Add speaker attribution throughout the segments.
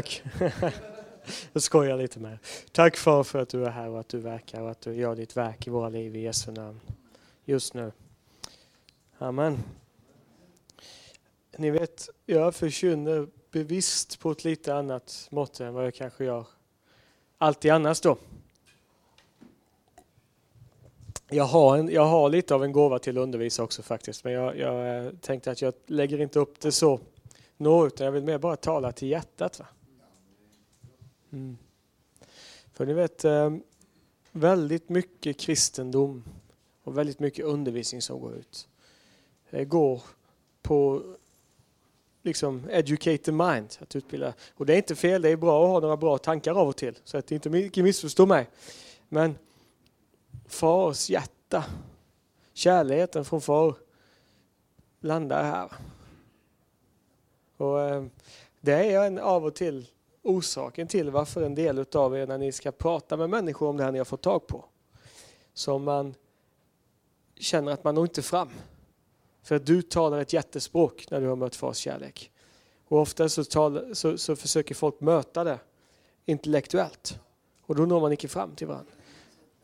Speaker 1: Tack. Jag skojar lite med Tack far för att du är här och att du verkar och att du gör ditt verk i våra liv i Jesu namn. Just nu. Amen. Ni vet, jag förkynner bevisst på ett lite annat mått än vad jag kanske gör alltid annars då. Jag har, en, jag har lite av en gåva till att undervisa också faktiskt, men jag, jag eh, tänkte att jag lägger inte upp det så nå, utan jag vill mer bara tala till hjärtat. Va? Mm. För ni vet, eh, väldigt mycket kristendom och väldigt mycket undervisning som går ut det går på liksom educate the mind, att utbilda. Och det är inte fel, det är bra att ha några bra tankar av och till, så att inte mycket missförstå mig. Men fars hjärta, kärleken från far landar här. Och eh, det är en av och till orsaken till varför en del av er när ni ska prata med människor om det här ni har fått tag på, som man känner att man når inte fram. För att du talar ett jättespråk när du har mött fars kärlek. Och ofta så, tal, så, så försöker folk möta det intellektuellt. Och då når man inte fram till varandra.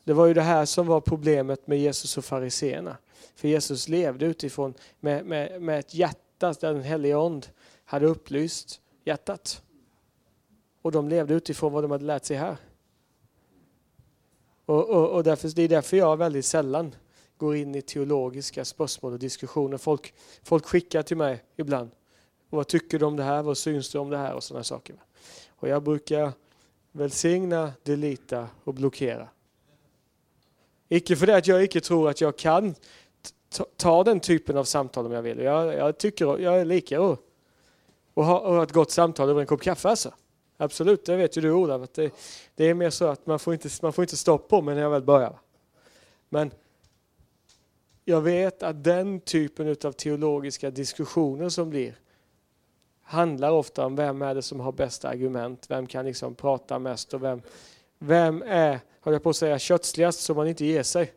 Speaker 1: Det var ju det här som var problemet med Jesus och fariseerna. För Jesus levde utifrån med, med, med ett hjärta där den helige Ande hade upplyst hjärtat. Och de levde utifrån vad de hade lärt sig här. Och, och, och därför, det är därför jag väldigt sällan går in i teologiska spörsmål och diskussioner. Folk, folk skickar till mig ibland. Vad tycker du om det här? Vad syns du om det här? Och sådana saker. Och jag brukar välsigna, delita och blockera. Icke för det att jag icke tror att jag kan ta den typen av samtal om jag vill. Jag, jag tycker jag är lika och, och ha, och ha ett gott samtal över en kopp kaffe alltså. Absolut, det vet ju du Olav. det, det är mer så att man får inte, man får inte stopp på mig när jag väl börjar. Men jag vet att den typen av teologiska diskussioner som blir handlar ofta om vem är det som har bäst argument, vem kan liksom prata mest och vem, vem är, höll jag på att säga, kötsligast så man inte ger sig.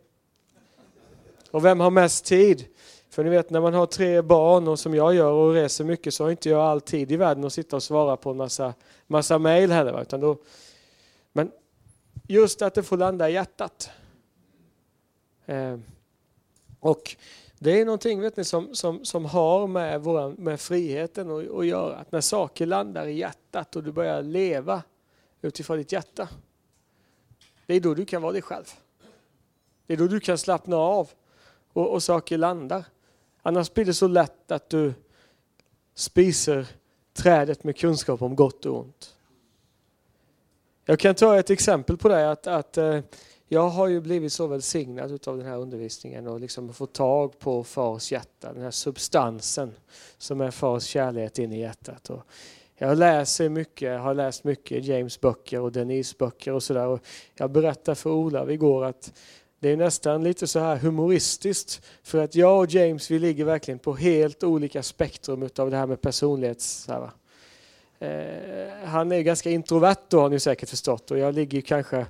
Speaker 1: Och vem har mest tid? För ni vet när man har tre barn och som jag gör och reser mycket så har inte jag all tid i världen att sitta och svara på en massa, massa mejl heller. Utan då, men just att det får landa i hjärtat. Eh, och det är någonting vet ni, som, som, som har med, våran, med friheten att, att göra. Att när saker landar i hjärtat och du börjar leva utifrån ditt hjärta. Det är då du kan vara dig själv. Det är då du kan slappna av och, och saker landar. Annars blir det så lätt att du spiser trädet med kunskap om gott och ont. Jag kan ta ett exempel på det. att, att eh, jag har ju blivit så välsignad av den här undervisningen och liksom fått tag på fars hjärta, den här substansen som är fars kärlek in i hjärtat. Och jag läser mycket, har läst mycket James böcker och Denise böcker och sådär. Jag berättade för Olav igår att det är nästan lite så här humoristiskt för att jag och James vi ligger verkligen på helt olika spektrum av det här med personlighets... här, eh, han är ganska introvert då har ni säkert förstått och jag ligger kanske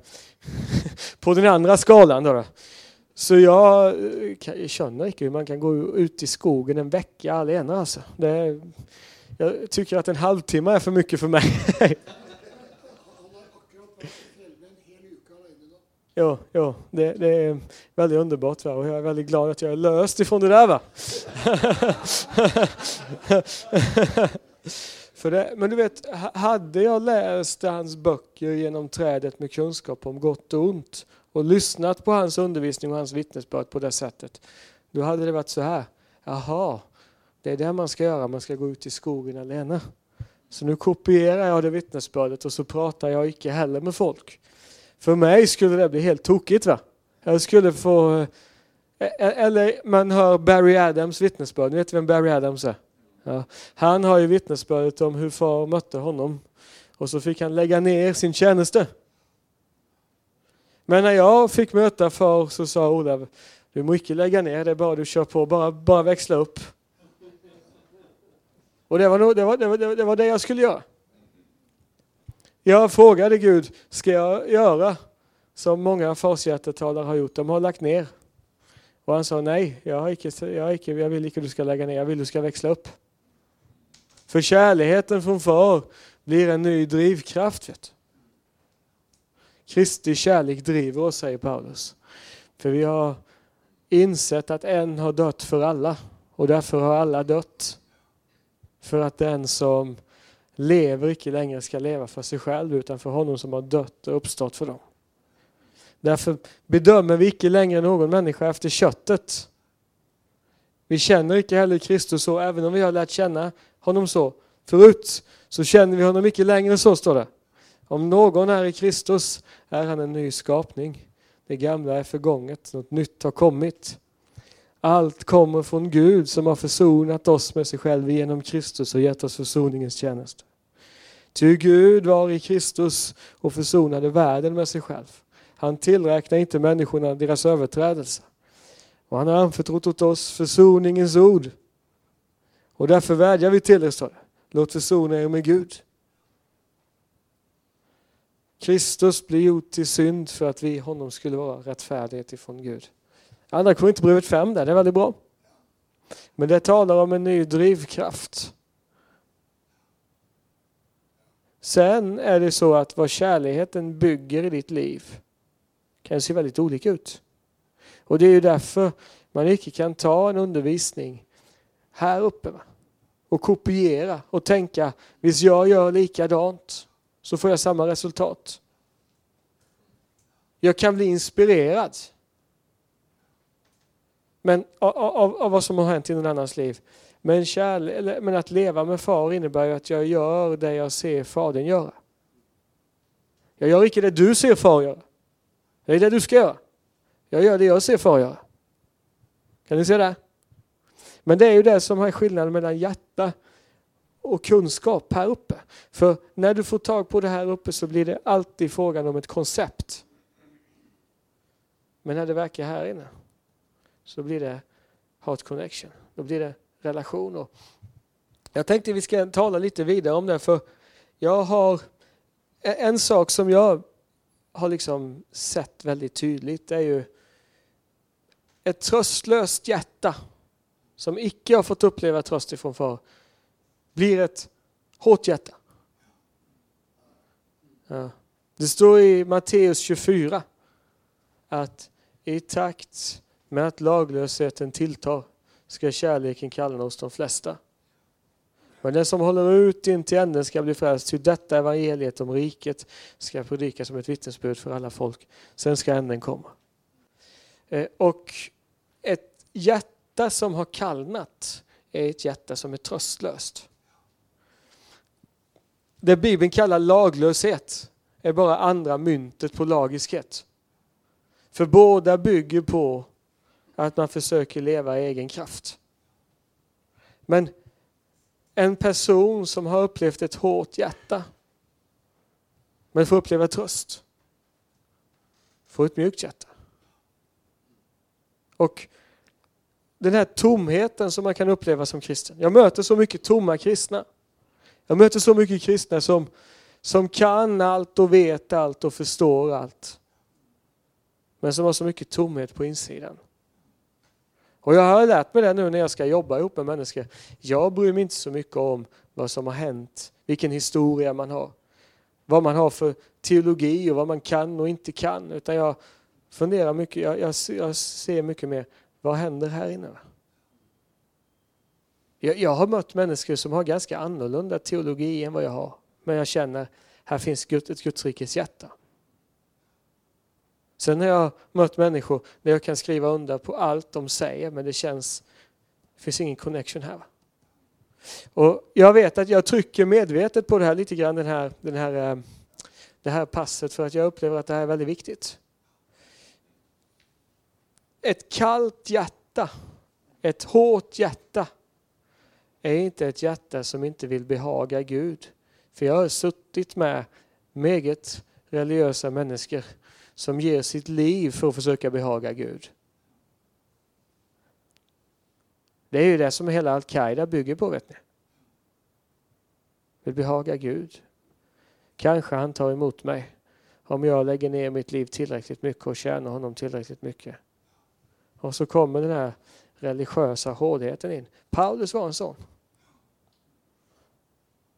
Speaker 1: på den andra skalan. Då, då. Så jag, eh, jag känner inte hur man kan gå ut i skogen en vecka alena. Alltså. Det, jag tycker att en halvtimme är för mycket för mig. Jo, jo det, det, är väldigt underbart va? och jag är väldigt glad att jag är löst ifrån det där. Va? För det, men du vet, hade jag läst hans böcker genom trädet med kunskap om gott och ont och lyssnat på hans undervisning och hans vittnesbörd på det sättet, då hade det varit så här. Jaha, det är det man ska göra, man ska gå ut i skogen alena. Så nu kopierar jag det vittnesbördet och så pratar jag icke heller med folk. För mig skulle det bli helt tokigt. va? Jag skulle få... Eh, eh, eller man hör Barry Adams vittnesbörd. Ni vet vem Barry Adams är? Ja. Han har ju vittnesbördet om hur far mötte honom och så fick han lägga ner sin tjänste. Men när jag fick möta far så sa Olav, du må icke lägga ner, det är bara du kör på, bara, bara växla upp. Och det var, nog, det, var, det, var, det var det jag skulle göra. Jag frågade Gud, ska jag göra som många farshjärtetalare har gjort? De har lagt ner. Och han sa nej, jag, har icke, jag, har icke, jag vill inte du ska lägga ner, jag vill du ska växla upp. För kärleken från far blir en ny drivkraft. Vet du. Kristi kärlek driver oss, säger Paulus. För vi har insett att en har dött för alla och därför har alla dött. För att den som lever icke längre ska leva för sig själv utan för honom som har dött och uppstått för dem. Därför bedömer vi icke längre någon människa efter köttet. Vi känner icke heller Kristus så, även om vi har lärt känna honom så. Förut så känner vi honom icke längre så, står det. Om någon är i Kristus är han en ny skapning. Det gamla är förgånget, något nytt har kommit. Allt kommer från Gud som har försonat oss med sig själv genom Kristus och gett oss försoningens tjänst. Ty Gud var i Kristus och försonade världen med sig själv. Han tillräknar inte människorna deras överträdelser. Och han har anförtrott åt oss försoningens ord. Och därför vädjar vi till er, står det. Låt försona er med Gud. Kristus blir gjord till synd för att vi i honom skulle vara rättfärdighet ifrån Gud. Andra Korinthierbrevet 5 där, det är väldigt bra. Men det talar om en ny drivkraft. Sen är det så att vad kärleken bygger i ditt liv kan se väldigt olika ut. Och det är ju därför man inte kan ta en undervisning här uppe va? och kopiera och tänka, visst jag gör likadant så får jag samma resultat. Jag kan bli inspirerad. Men av, av, av vad som har hänt i någon annans liv. Men, kärle, men att leva med far innebär ju att jag gör det jag ser fadern göra. Jag gör inte det du ser far göra. Det är det du ska göra. Jag gör det jag ser far göra. Kan ni se det? Men det är ju det som är skillnaden mellan hjärta och kunskap här uppe. För när du får tag på det här uppe så blir det alltid frågan om ett koncept. Men när det verkar här inne så blir det heart connection. Då blir det relationer. Jag tänkte vi ska tala lite vidare om det för jag har en sak som jag har liksom sett väldigt tydligt är ju ett tröstlöst hjärta som icke har fått uppleva tröst ifrån far blir ett hårt hjärta. Ja. Det står i Matteus 24 att i takt med att laglösheten tilltar ska kärleken kalla hos de flesta. Men den som håller ut in till änden ska bli frälst, ty detta evangeliet om riket ska predikas som ett vittnesbörd för alla folk. Sen ska änden komma. Eh, och ett hjärta som har kallnat är ett hjärta som är tröstlöst. Det Bibeln kallar laglöshet är bara andra myntet på lagiskhet. För båda bygger på att man försöker leva i egen kraft. Men en person som har upplevt ett hårt hjärta men får uppleva tröst får ett mjukt hjärta. Och den här tomheten som man kan uppleva som kristen. Jag möter så mycket tomma kristna. Jag möter så mycket kristna som, som kan allt och vet allt och förstår allt. Men som har så mycket tomhet på insidan. Och jag har lärt mig det nu när jag ska jobba ihop med människor. Jag bryr mig inte så mycket om vad som har hänt, vilken historia man har. Vad man har för teologi och vad man kan och inte kan. Utan jag funderar mycket, jag, jag, jag ser mycket mer, vad händer här inne? Jag, jag har mött människor som har ganska annorlunda teologi än vad jag har. Men jag känner, här finns ett Guds rikes hjärta. Sen har jag mött människor där jag kan skriva under på allt de säger men det känns, det finns ingen connection här. Och jag vet att jag trycker medvetet på det här lite grann, den här, den här, eh, det här passet för att jag upplever att det här är väldigt viktigt. Ett kallt hjärta, ett hårt hjärta är inte ett hjärta som inte vill behaga Gud. För jag har suttit med meget religiösa människor som ger sitt liv för att försöka behaga Gud. Det är ju det som hela Al-Qaida bygger på, vet ni. Vill behaga Gud. Kanske han tar emot mig om jag lägger ner mitt liv tillräckligt mycket och tjänar honom tillräckligt mycket. Och så kommer den här religiösa hårdheten in. Paulus var en sån.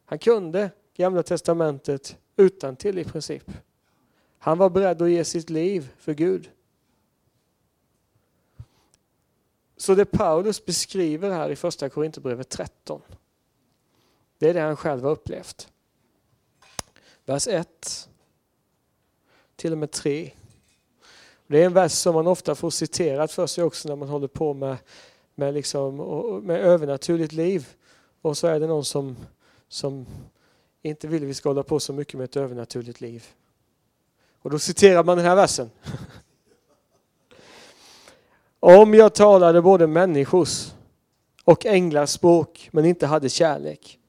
Speaker 1: Han kunde Gamla testamentet utan till i princip. Han var beredd att ge sitt liv för Gud. Så det Paulus beskriver här i första Korinthierbrevet 13, det är det han själv har upplevt. Vers 1 till och med 3. Det är en vers som man ofta får citerat för sig också när man håller på med, med, liksom, med övernaturligt liv. Och så är det någon som, som inte vill vi ska hålla på så mycket med ett övernaturligt liv. Och då citerar man den här versen. Om jag talade både människors och änglars språk men inte hade kärlek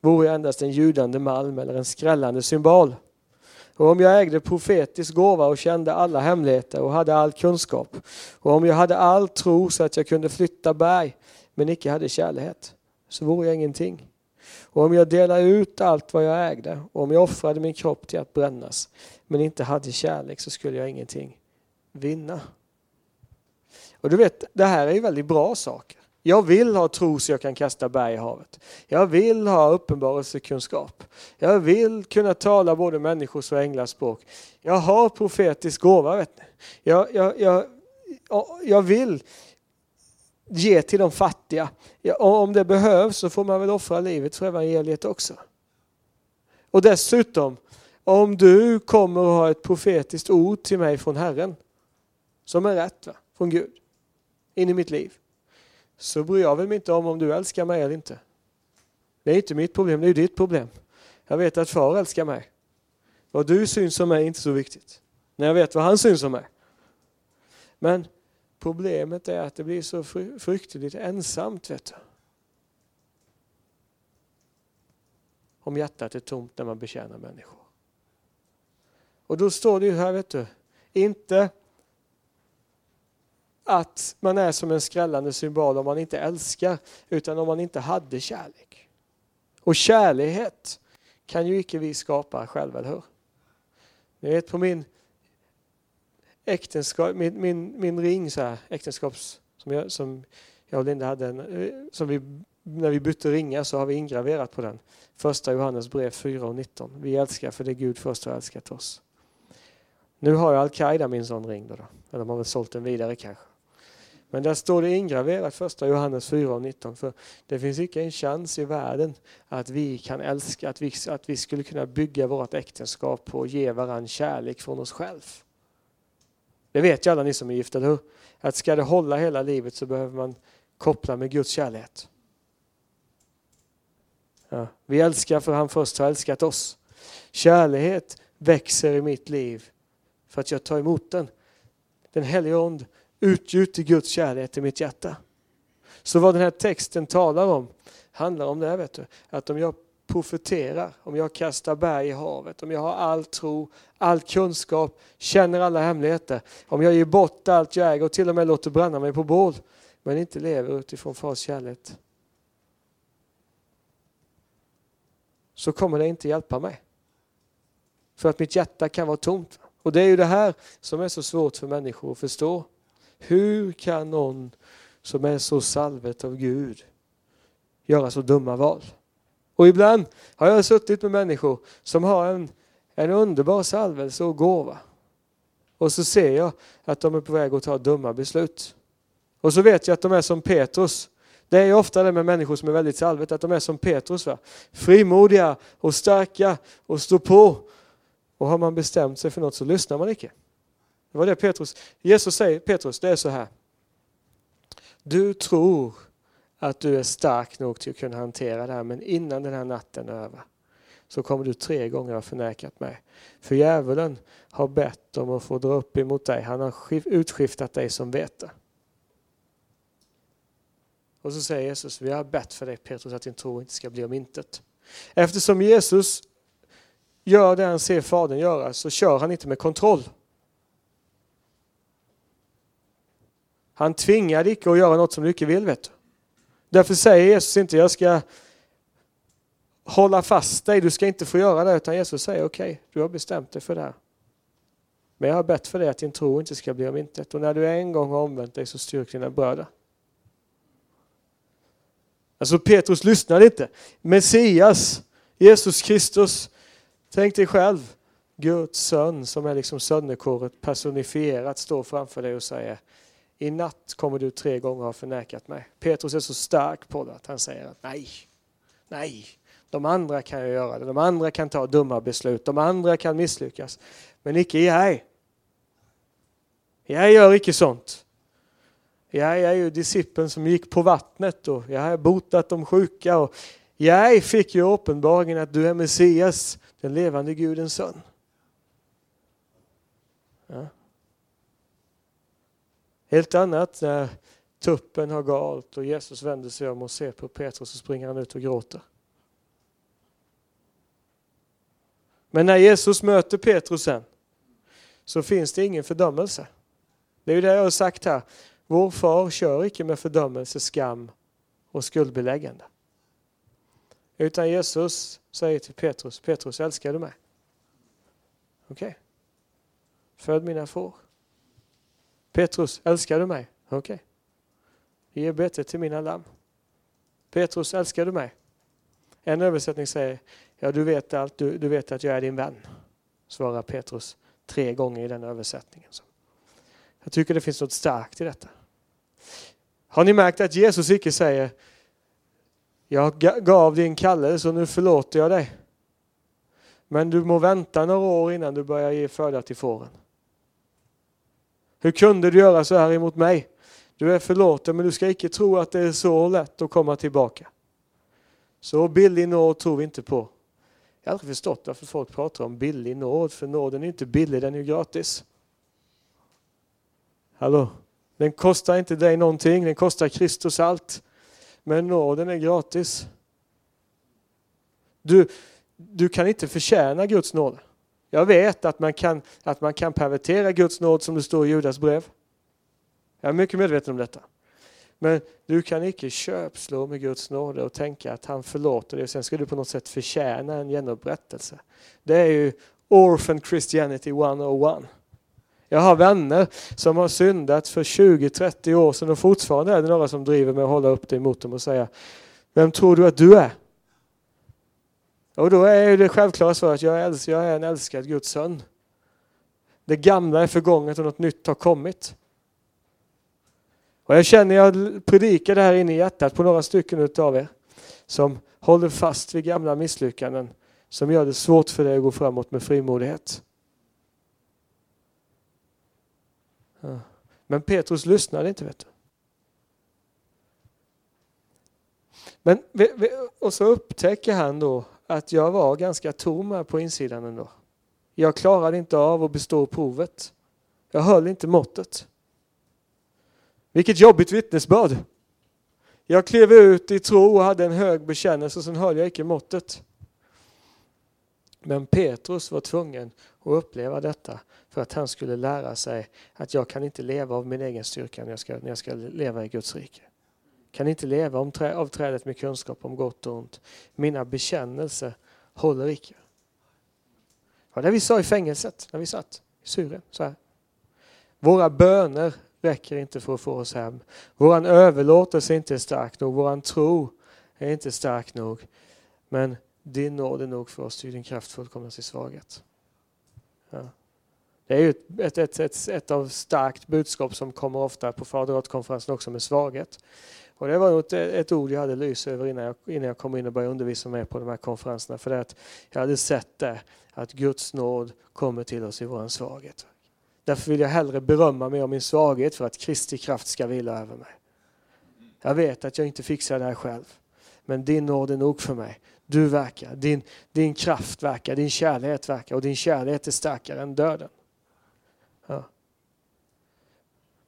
Speaker 1: vore jag endast en ljudande malm eller en skrällande symbol. Och om jag ägde profetisk gåva och kände alla hemligheter och hade all kunskap och om jag hade all tro så att jag kunde flytta berg men icke hade kärlek så vore jag ingenting. Och om jag delade ut allt vad jag ägde och om jag offrade min kropp till att brännas men inte hade kärlek så skulle jag ingenting vinna. Och du vet, det här är ju väldigt bra saker. Jag vill ha tro så jag kan kasta berg i havet. Jag vill ha uppenbarelsekunskap. Jag vill kunna tala både människors och änglars språk. Jag har profetisk gåva. Vet ni. Jag, jag, jag, jag vill ge till de fattiga. Och om det behövs så får man väl offra livet för evangeliet också. Och dessutom, om du kommer att ha ett profetiskt ord till mig från Herren, som är rätt va? från Gud, in i mitt liv, så bryr jag mig inte om om du älskar mig eller inte. Det är inte mitt problem, det är ditt problem. Jag vet att far älskar mig. Vad du syns om mig är inte så viktigt. När jag vet vad han syns om mig. Men problemet är att det blir så fruktansvärt ensamt. Vet du. Om hjärtat är tomt när man betjänar människor. Och då står det ju här, vet du, inte att man är som en skrällande symbol om man inte älskar, utan om man inte hade kärlek. Och kärlighet kan ju icke vi skapa själva, eller hur? Ni vet på min äktenskap, min, min, min ring så här, äktenskaps, som jag, som jag och Linda hade, en, eh, som vi, när vi bytte ringar så har vi ingraverat på den. Första Johannes brev 4 och 19. Vi älskar för det Gud först har älskat oss. Nu har ju Al-Qaida min sån ring då, då. Eller de har väl sålt den vidare kanske. Men där står det ingraverat första Johannes 4 och 19. För det finns inte en chans i världen att vi kan älska, att vi, att vi skulle kunna bygga vårt äktenskap på att ge varandra kärlek från oss själva. Det vet ju alla ni som är gifta, eller hur? Att ska det hålla hela livet så behöver man koppla med Guds kärlek. Ja, vi älskar för han först har älskat oss. Kärlek växer i mitt liv för att jag tar emot den. Den helige Ande utgjuter Guds kärlek i mitt hjärta. Så vad den här texten talar om handlar om det här, vet du. Att om jag profeterar, om jag kastar berg i havet, om jag har all tro, all kunskap, känner alla hemligheter, om jag ger bort allt jag äger och till och med låter bränna mig på bål, men inte lever utifrån fars kärlek. Så kommer det inte hjälpa mig. För att mitt hjärta kan vara tomt. Och det är ju det här som är så svårt för människor att förstå. Hur kan någon som är så salvet av Gud göra så dumma val? Och ibland har jag suttit med människor som har en, en underbar salvelse och gåva. Och så ser jag att de är på väg att ta dumma beslut. Och så vet jag att de är som Petrus. Det är ofta det med människor som är väldigt salvet, att de är som Petrus. Va? Frimodiga och starka och står på. Och har man bestämt sig för något så lyssnar man inte. Det var det Petrus, Jesus säger, Petrus, det är så här. Du tror att du är stark nog till att kunna hantera det här, men innan den här natten är över så kommer du tre gånger ha förnekat mig. För djävulen har bett om att få dra upp emot dig. Han har utskiftat dig som vete. Och så säger Jesus, vi har bett för dig Petrus att din tro inte ska bli om intet. Eftersom Jesus gör det han ser Fadern göra så kör han inte med kontroll. Han tvingar icke att göra något som du icke vill. Vet du. Därför säger Jesus inte jag ska hålla fast dig, du ska inte få göra det. Utan Jesus säger okej, okay, du har bestämt dig för det här. Men jag har bett för dig att din tro inte ska bli om intet. Och när du en gång har omvänt dig så styrk dina bröder. Alltså Petrus lyssnade inte. Messias, Jesus Kristus, tänk dig själv, Guds son som är liksom sönderkåret personifierat står framför dig och säger i natt kommer du tre gånger ha förnekat mig. Petrus är så stark på det att han säger att nej, nej, de andra kan ju göra det, de andra kan ta dumma beslut, de andra kan misslyckas, men icke jag. Jag gör icke sånt. Jag är ju discipeln som gick på vattnet och jag har botat de sjuka och jag fick ju uppenbarligen att du är Messias, den levande Gudens son. Ja. Helt annat när tuppen har galt och Jesus vänder sig om och ser på Petrus och springer han ut och gråter. Men när Jesus möter Petrus sen så finns det ingen fördömelse. Det är ju det jag har sagt här. Vår far kör icke med fördömelse, skam och skuldbeläggande. Utan Jesus säger till Petrus, Petrus älskar du mig? Okej. Okay. Föd mina får. Petrus, älskar du mig? Okej. Okay. Ge bete till mina lamm. Petrus, älskar du mig? En översättning säger, ja du vet allt, du, du vet att jag är din vän. Svarar Petrus tre gånger i den översättningen. Jag tycker det finns något starkt i detta. Har ni märkt att Jesus icke säger, jag gav din kallelse och nu förlåter jag dig. Men du må vänta några år innan du börjar ge föda till fåren. Hur kunde du göra så här emot mig? Du är förlåten men du ska icke tro att det är så lätt att komma tillbaka. Så billig nåd tror vi inte på. Jag har aldrig förstått varför folk pratar om billig nåd, för nåden är inte billig, den är gratis. Hallå? Den kostar inte dig någonting, den kostar Kristus allt. Men nåden är gratis. Du, du kan inte förtjäna Guds nåd. Jag vet att man, kan, att man kan pervertera Guds nåd som det står i Judas brev. Jag är mycket medveten om detta. Men du kan icke köpslå med Guds nåd och tänka att han förlåter dig och sen ska du på något sätt förtjäna en genupprättelse. Det är ju Orphan Christianity 101. Jag har vänner som har syndat för 20-30 år sedan och fortfarande är det några som driver med att hålla upp det emot dem och säga Vem tror du att du är? Och då är det självklara svaret att jag är, jag är en älskad Guds son. Det gamla är förgånget och något nytt har kommit. Och jag känner, jag predikar det här inne i hjärtat på några stycken av er som håller fast vid gamla misslyckanden som gör det svårt för dig att gå framåt med frimodighet. Men Petrus lyssnade inte. vet du. Men, och så upptäcker han då att jag var ganska tom här på insidan ändå. Jag klarade inte av att bestå provet. Jag höll inte måttet. Vilket jobbigt vittnesbörd. Jag klev ut i tro och hade en hög bekännelse och sen höll jag icke måttet. Men Petrus var tvungen att uppleva detta för att han skulle lära sig att jag kan inte leva av min egen styrka när jag ska, när jag ska leva i Guds rike. Kan inte leva om trä, av trädet med kunskap om gott och ont. Mina bekännelser håller icke. Det var det vi sa i fängelset när vi satt i Syrien. Så här. Våra böner räcker inte för att få oss hem. Våran överlåtelse är inte stark nog. Våran tro är inte stark nog. Men din nåd är nog för oss, ty din kraft fullkomnas i svaghet. Ja. Det är ju ett, ett, ett, ett, av starkt budskap som kommer ofta på faderatkonferensen också med svaghet. Och det var ett, ett ord jag hade lys över innan jag, innan jag kom in och började undervisa med på de här konferenserna. För det att jag hade sett det, att Guds nåd kommer till oss i vår svaghet. Därför vill jag hellre berömma mig om min svaghet för att Kristi kraft ska vila över mig. Jag vet att jag inte fixar det här själv. Men din nåd är nog för mig. Du verkar, din, din kraft verkar, din kärlek verkar och din kärlek är starkare än döden. Ja.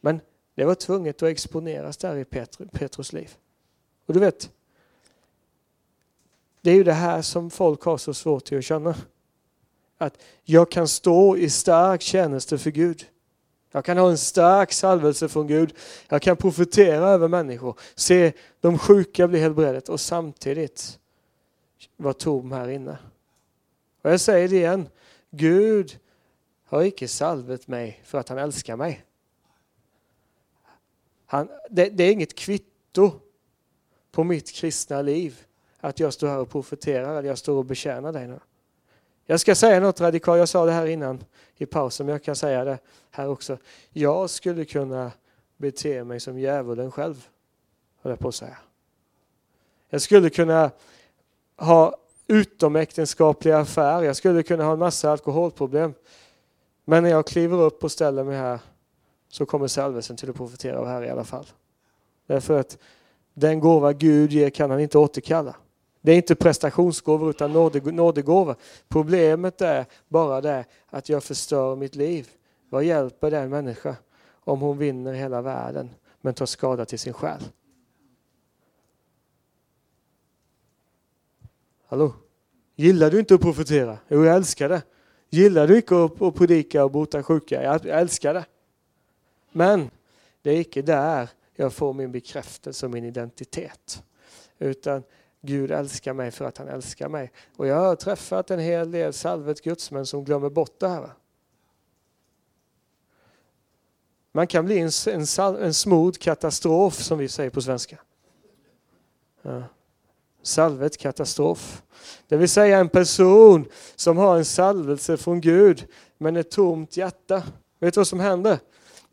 Speaker 1: Men det var tvunget att exponeras där i Petrus liv. Och du vet, det är ju det här som folk har så svårt till att känna. Att jag kan stå i stark tjänste för Gud. Jag kan ha en stark salvelse från Gud. Jag kan profetera över människor, se de sjuka bli helbredade och samtidigt vara tom här inne. Och jag säger det igen, Gud har icke salvet mig för att han älskar mig. Han, det, det är inget kvitto på mitt kristna liv att jag står här och profeterar eller jag står och betjänar dig nu. Jag ska säga något radikalt, jag sa det här innan i pausen, men jag kan säga det här också. Jag skulle kunna bete mig som djävulen själv, höll jag på att säga. Jag skulle kunna ha utomäktenskapliga affärer, jag skulle kunna ha en massa alkoholproblem. Men när jag kliver upp och ställer mig här så kommer salvelsen till att profetera av Herre i alla fall. Därför att den gåva Gud ger kan han inte återkalla. Det är inte prestationsgåvor utan nådegåvor. Problemet är bara det att jag förstör mitt liv. Vad hjälper den människa om hon vinner hela världen men tar skada till sin själ? Hallå? Gillar du inte att profetera? Jo, jag älskar det. Gillar du inte att predika och bota sjuka? Jag älskar det. Men det är icke där jag får min bekräftelse och min identitet. Utan Gud älskar mig för att han älskar mig. Och jag har träffat en hel del salvet gudsmän som glömmer bort det här. Man kan bli en, en, en smord katastrof som vi säger på svenska. Ja. Salvet katastrof. Det vill säga en person som har en salvelse från Gud men ett tomt hjärta. Vet du vad som händer?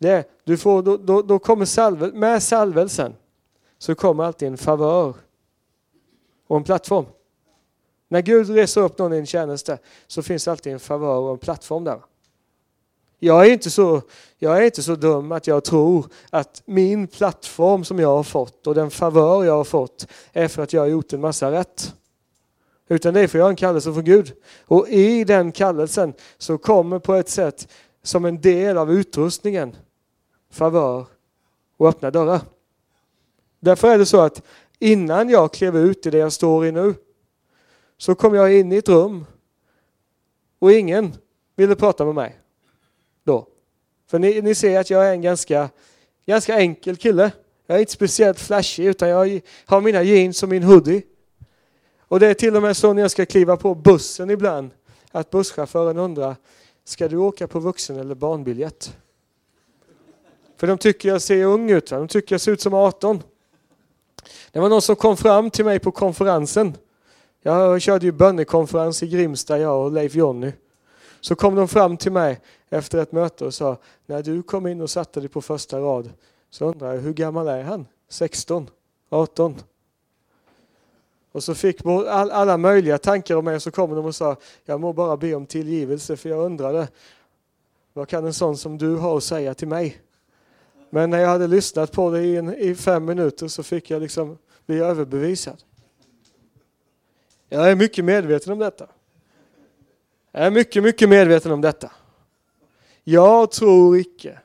Speaker 1: Nej, du får, då, då, då kommer salvel, med salvelsen så kommer alltid en favör och en plattform. När Gud reser upp någon i en tjänste så finns alltid en favör och en plattform där. Jag är, inte så, jag är inte så dum att jag tror att min plattform som jag har fått och den favör jag har fått är för att jag har gjort en massa rätt. Utan det är för att jag har en kallelse från Gud. Och i den kallelsen så kommer på ett sätt som en del av utrustningen favör och öppna dörrar. Därför är det så att innan jag klev ut i det jag står i nu så kom jag in i ett rum och ingen ville prata med mig då. För ni, ni ser att jag är en ganska, ganska enkel kille. Jag är inte speciellt flashig utan jag har mina jeans och min hoodie. Och det är till och med så när jag ska kliva på bussen ibland att busschauffören undrar Ska du åka på vuxen eller barnbiljett? För de tycker jag ser ung ut. De tycker jag ser ut som 18. Det var någon som kom fram till mig på konferensen. Jag körde ju bönnekonferens i Grimsta, jag och Leif Jonny. Så kom de fram till mig efter ett möte och sa, när du kom in och satte dig på första rad så undrar jag, hur gammal är han? 16? 18? Och så fick alla möjliga tankar om mig och så kom de och sa, jag må bara be om tillgivelse för jag undrade, vad kan en sån som du ha att säga till mig? Men när jag hade lyssnat på det i, en, i fem minuter så fick jag liksom bli överbevisad. Jag är mycket medveten om detta. Jag är mycket, mycket medveten om detta. Jag tror icke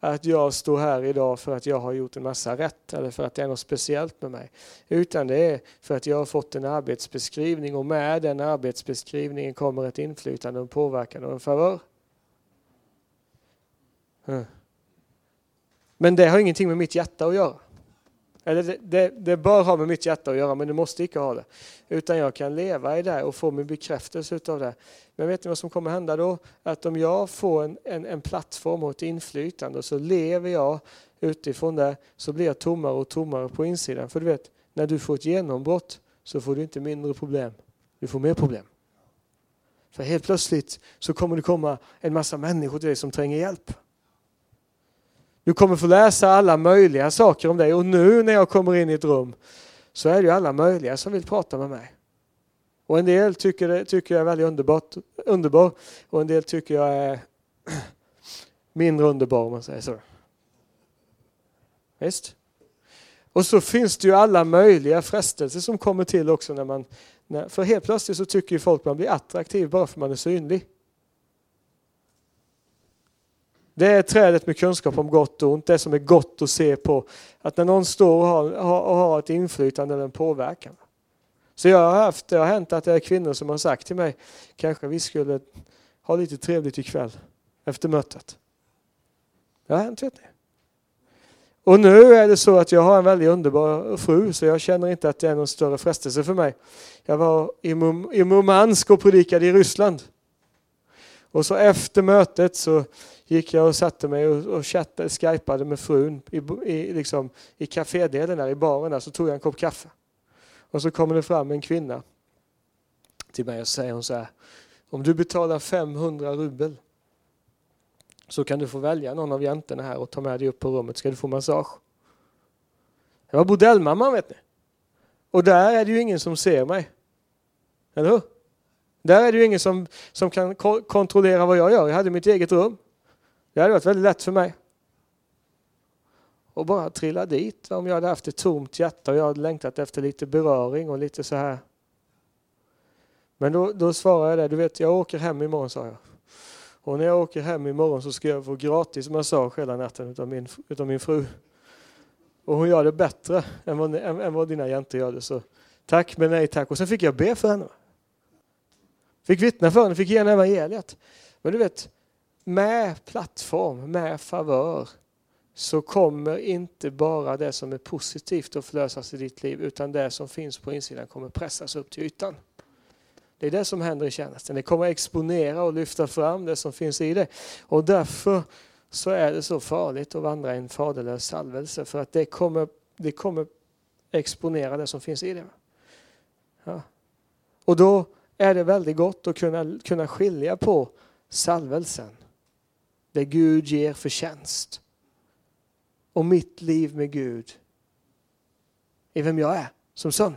Speaker 1: att jag står här idag för att jag har gjort en massa rätt eller för att det är något speciellt med mig. Utan det är för att jag har fått en arbetsbeskrivning och med den arbetsbeskrivningen kommer ett inflytande, en påverkan och en favör. Men det har ingenting med mitt hjärta att göra. Eller det, det, det, bör ha med mitt hjärta att göra, men det måste inte ha det. Utan jag kan leva i det och få min bekräftelse av det. Men vet ni vad som kommer hända då? Att om jag får en, en, en plattform och ett inflytande och så lever jag utifrån det så blir jag tommare och tommare på insidan. För du vet, när du får ett genombrott så får du inte mindre problem. Du får mer problem. För helt plötsligt så kommer det komma en massa människor till dig som tränger hjälp. Du kommer få läsa alla möjliga saker om dig och nu när jag kommer in i ett rum så är det ju alla möjliga som vill prata med mig. Och en del tycker, det, tycker jag är väldigt underbart, underbar och en del tycker jag är mindre underbar om man säger så. Visst? Och så finns det ju alla möjliga frestelser som kommer till också när man, när, för helt plötsligt så tycker ju folk man blir attraktiv bara för man är synlig. Det är trädet med kunskap om gott och ont, det som är gott att se på. Att när någon står och har, och har ett inflytande eller en påverkan. Så jag har haft, det har hänt att det är kvinnor som har sagt till mig, kanske vi skulle ha lite trevligt ikväll efter mötet. Det har hänt vet ni. Och nu är det så att jag har en väldigt underbar fru så jag känner inte att det är någon större frestelse för mig. Jag var i, Murmansk och predikade i Ryssland. Och så efter mötet så gick jag och satte mig och, och chattade, skypade med frun i, i, liksom, i kafédelen där i baren där, så tog jag en kopp kaffe. Och så kommer det fram en kvinna till mig och säger hon så här. Om du betalar 500 rubel så kan du få välja någon av jäntorna här och ta med dig upp på rummet ska du få massage. Jag var bordellmamman vet ni. Och där är det ju ingen som ser mig. Eller hur? Där är det ju ingen som, som kan ko kontrollera vad jag gör. Jag hade mitt eget rum. Det hade varit väldigt lätt för mig. Och bara trilla dit om jag hade haft ett tomt hjärta och jag hade längtat efter lite beröring och lite så här. Men då, då svarade jag det, du vet jag åker hem imorgon sa jag. Och när jag åker hem imorgon så ska jag få gratis massage hela natten utav min, utav min fru. Och hon gör det bättre än vad, än, än vad dina jäntor gör det. Så tack men nej tack. Och sen fick jag be för henne. Fick vittna för henne, fick ge henne evangeliet. Men du vet, med plattform, med favör så kommer inte bara det som är positivt att förlösas i ditt liv utan det som finns på insidan kommer pressas upp till ytan. Det är det som händer i tjänsten. Det kommer exponera och lyfta fram det som finns i det. Och därför så är det så farligt att vandra i en faderlös salvelse för att det kommer, det kommer exponera det som finns i det. Ja. Och då är det väldigt gott att kunna, kunna skilja på salvelsen, det Gud ger för tjänst och mitt liv med Gud i vem jag är som son.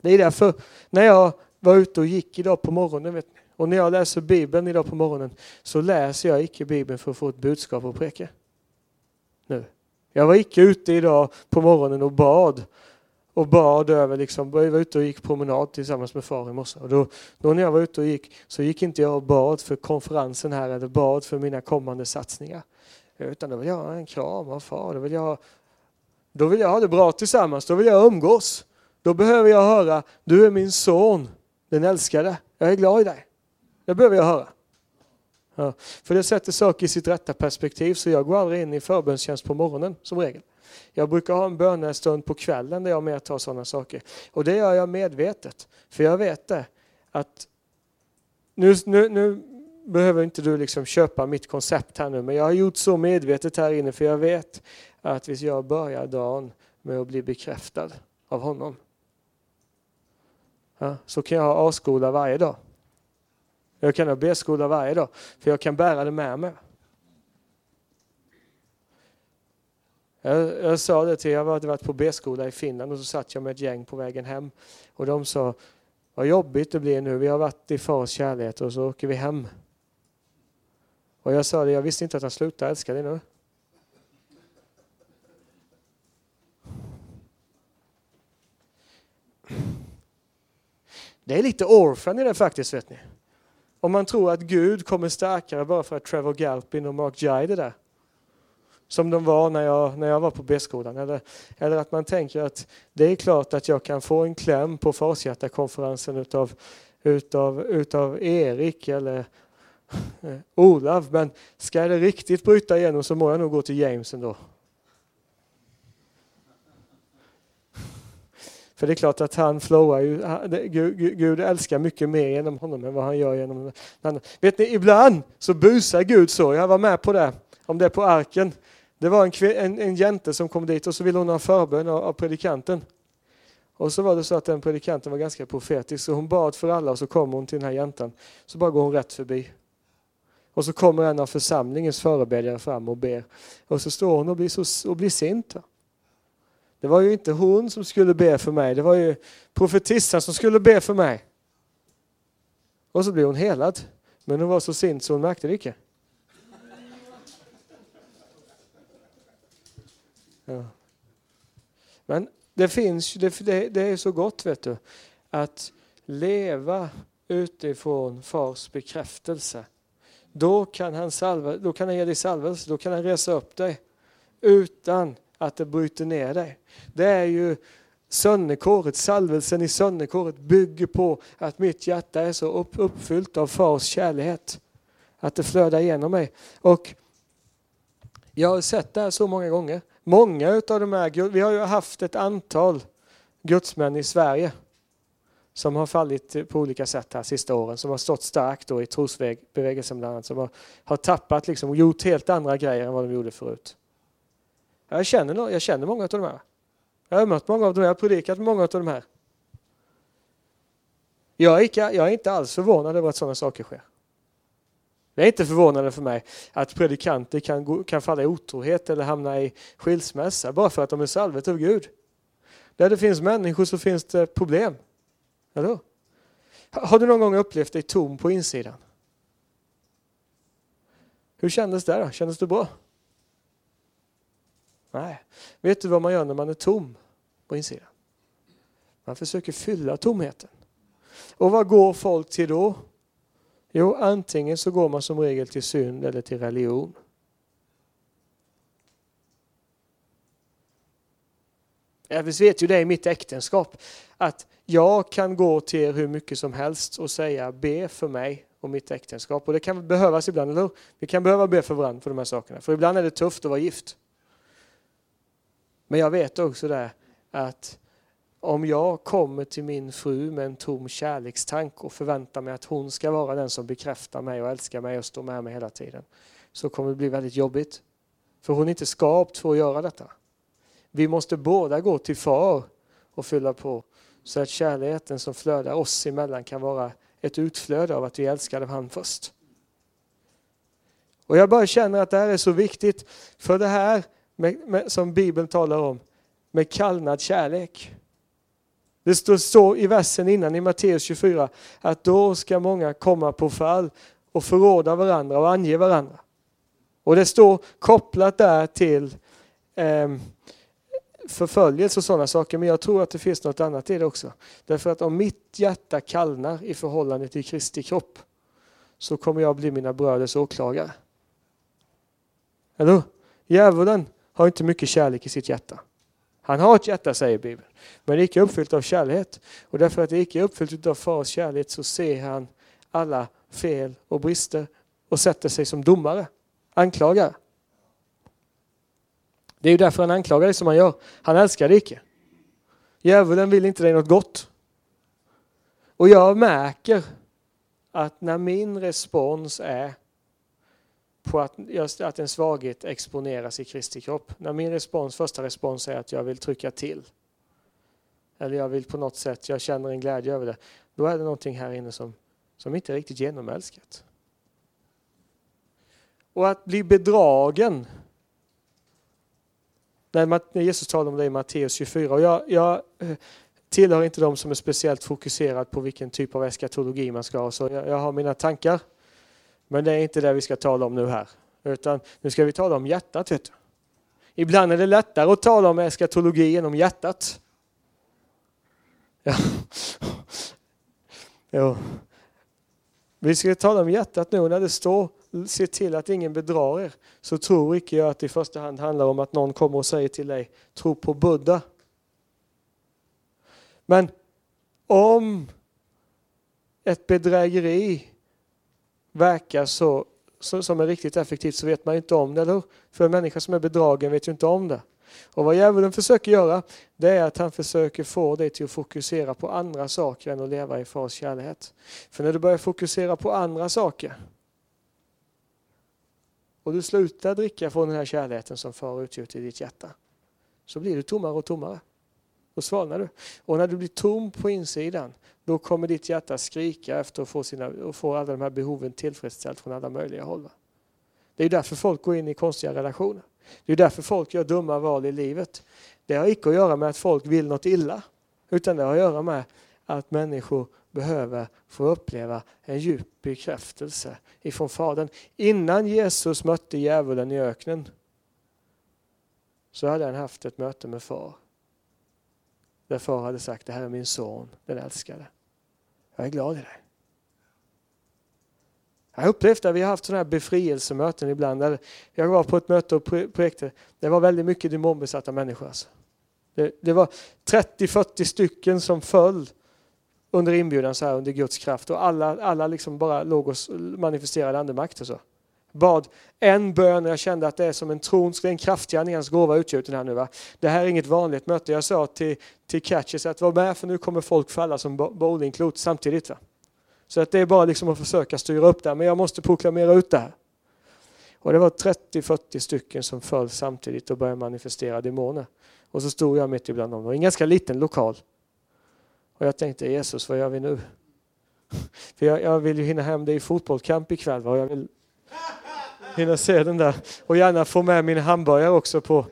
Speaker 1: Det är därför när jag var ute och gick idag på morgonen vet ni, och när jag läser Bibeln idag på morgonen så läser jag icke Bibeln för att få ett budskap att preka. Nu. Jag var icke ute idag på morgonen och bad och bad över, liksom, jag var ute och gick promenad tillsammans med far i morse. Och då, då när jag var ute och gick så gick inte jag och bad för konferensen här eller bad för mina kommande satsningar. Utan då vill jag ha en kram av far, då vill jag, då vill jag ha det bra tillsammans, då vill jag umgås. Då behöver jag höra, du är min son, den älskade, jag är glad i dig. Det behöver jag höra. Ja, för det sätter saker i sitt rätta perspektiv så jag går aldrig in i förbönstjänst på morgonen som regel. Jag brukar ha en bönestund på kvällen där jag mer tar sådana saker. Och det gör jag medvetet. För jag vet det att nu, nu, nu behöver inte du liksom köpa mitt koncept här nu men jag har gjort så medvetet här inne för jag vet att hvis jag börjar dagen med att bli bekräftad av honom ja, så kan jag ha A-skola varje dag. Jag kan ha B-skola varje dag, för jag kan bära det med mig. Jag, jag sa det till, jag hade varit på B-skola i Finland och så satt jag med ett gäng på vägen hem och de sa vad jobbigt det blir nu, vi har varit i fars kärlek och så åker vi hem. Och jag sa det, jag visste inte att han slutade älska dig nu. Det är lite orphan i det faktiskt, vet ni. Om man tror att Gud kommer starkare bara för att Trevor Galpin och Mark Jai där. Som de var när jag, när jag var på B-skolan. Eller, eller att man tänker att det är klart att jag kan få en kläm på Farshjärtakonferensen utav, utav, utav Erik eller eh, Olav. Men ska det riktigt bryta igenom så må jag nog gå till James ändå. För det är klart att han flowar ju, Gud, Gud älskar mycket mer genom honom än vad han gör genom andra. Vet ni, ibland så busar Gud så, jag var med på det, om det är på arken. Det var en, en, en jänte som kom dit och så ville hon ha förbön av, av predikanten. Och så var det så att den predikanten var ganska profetisk så hon bad för alla och så kom hon till den här jäntan. Så bara går hon rätt förbi. Och så kommer en av församlingens förebedjare fram och ber. Och så står hon och blir, så, och blir sint. Det var ju inte hon som skulle be för mig, det var ju profetissan som skulle be för mig. Och så blev hon helad. Men hon var så sint så hon märkte det inte. Ja. Men det finns det, det är så gott vet du, att leva utifrån fars bekräftelse. Då kan han, salva, då kan han ge dig salvelse, då kan han resa upp dig utan att det bryter ner dig. Det är ju Sönnekåret, salvelsen i sönnekåret bygger på att mitt hjärta är så upp, uppfyllt av fars kärlek. Att det flödar igenom mig. Och jag har sett det här så många gånger. Många utav de här, vi har ju haft ett antal gudsmän i Sverige som har fallit på olika sätt här sista åren, som har stått starkt då i trosbevägelsen bland annat, som har, har tappat liksom och gjort helt andra grejer än vad de gjorde förut. Jag känner, jag känner många av de här. Jag har mött många av dem, jag har predikat många av de här. Jag är, inte, jag är inte alls förvånad över att sådana saker sker. Det är inte förvånande för mig att predikanter kan, gå, kan falla i otrohet eller hamna i skilsmässa bara för att de är salvet av Gud. Där det finns människor så finns det problem. Eller? Har du någon gång upplevt dig tom på insidan? Hur kändes det då? Kändes det bra? Nej. Vet du vad man gör när man är tom på insidan? Man försöker fylla tomheten. Och vad går folk till då? Jo, antingen så går man som regel till synd eller till religion. Jag vet ju det i mitt äktenskap, att jag kan gå till er hur mycket som helst och säga be för mig och mitt äktenskap. Och det kan behövas ibland, eller hur? Vi kan behöva be för varandra för de här sakerna. För ibland är det tufft att vara gift. Men jag vet också det att om jag kommer till min fru med en tom kärlekstank och förväntar mig att hon ska vara den som bekräftar mig och älskar mig och står med mig hela tiden, så kommer det bli väldigt jobbigt. För hon är inte skapt för att göra detta. Vi måste båda gå till far och fylla på så att kärleken som flödar oss emellan kan vara ett utflöde av att vi älskade han först. Och jag bara känner att det här är så viktigt för det här med, med, som Bibeln talar om med kallnad kärlek. Det står så i versen innan i Matteus 24 att då ska många komma på fall och förråda varandra och ange varandra. Och det står kopplat där till eh, förföljelse och sådana saker, men jag tror att det finns något annat i det också. Därför att om mitt hjärta kallnar i förhållande till Kristi kropp så kommer jag bli mina bröders åklagare. Eller Djävulen har inte mycket kärlek i sitt hjärta. Han har ett hjärta, säger Bibeln, men det är icke uppfyllt av kärlek. Och därför att det icke är uppfyllt av fars kärlek så ser han alla fel och brister och sätter sig som domare, anklagare. Det är ju därför han anklagar dig som han gör. Han älskar dig icke. Djävulen vill inte dig något gott. Och jag märker att när min respons är på att, just att en svaghet exponeras i Kristi kropp. När min respons, första respons är att jag vill trycka till. Eller jag vill på något sätt, jag känner en glädje över det. Då är det någonting här inne som, som inte är riktigt genomälskat. Och att bli bedragen när Jesus talar om det i Matteus 24. Och jag, jag eh, tillhör inte de som är speciellt fokuserad på vilken typ av eskatologi man ska ha, så jag, jag har mina tankar. Men det är inte det vi ska tala om nu här, utan nu ska vi tala om hjärtat. Vet du. Ibland är det lättare att tala om eskatologi än om hjärtat. Ja. ja. Vi ska tala om hjärtat nu när det står se till att ingen bedrar er, så tror icke jag att det i första hand handlar om att någon kommer och säger till dig, tro på Buddha. Men om ett bedrägeri verkar så, så, som är riktigt effektivt så vet man inte om det, eller hur? För en människa som är bedragen vet ju inte om det. Och vad djävulen försöker göra, det är att han försöker få dig till att fokusera på andra saker än att leva i fars kärlek. För när du börjar fokusera på andra saker, och du slutar dricka från den här kärleken som far utgjort i ditt hjärta, så blir du tommare och tommare. Då svalnar du. Och när du blir tom på insidan, då kommer ditt hjärta skrika efter att få, sina, att få alla de här behoven tillfredsställt från alla möjliga håll. Det är därför folk går in i konstiga relationer. Det är därför folk gör dumma val i livet. Det har icke att göra med att folk vill något illa, utan det har att göra med att människor behöver få uppleva en djup bekräftelse ifrån Fadern. Innan Jesus mötte djävulen i öknen så hade han haft ett möte med far. Där far hade sagt, det här är min son, den älskade. Jag är glad i dig. Jag har upplevt att vi har haft sådana här befrielsemöten ibland. Där jag var på ett möte och projektet. Det var väldigt mycket demonbesatta människor. Alltså. Det, det var 30-40 stycken som föll under inbjudan så här under Guds kraft och alla, alla liksom bara låg och manifesterade andemakt och så. Bad en bön och jag kände att det är som en trons, ren kraftgärning hans gåva utgjuten här nu. Va? Det här är inget vanligt möte. Jag sa till, till Catches att var med för nu kommer folk falla som bowlingklot samtidigt. Va? Så att det är bara liksom att försöka styra upp det här, men jag måste proklamera ut det här. Och det var 30-40 stycken som föll samtidigt och började manifestera demoner. Och så stod jag mitt ibland dem. Det var en ganska liten lokal. Och jag tänkte Jesus, vad gör vi nu? För jag, jag vill ju hinna hem, det är fotbollskamp ikväll och jag vill hinna se den där. Och gärna få med min hamburgare också på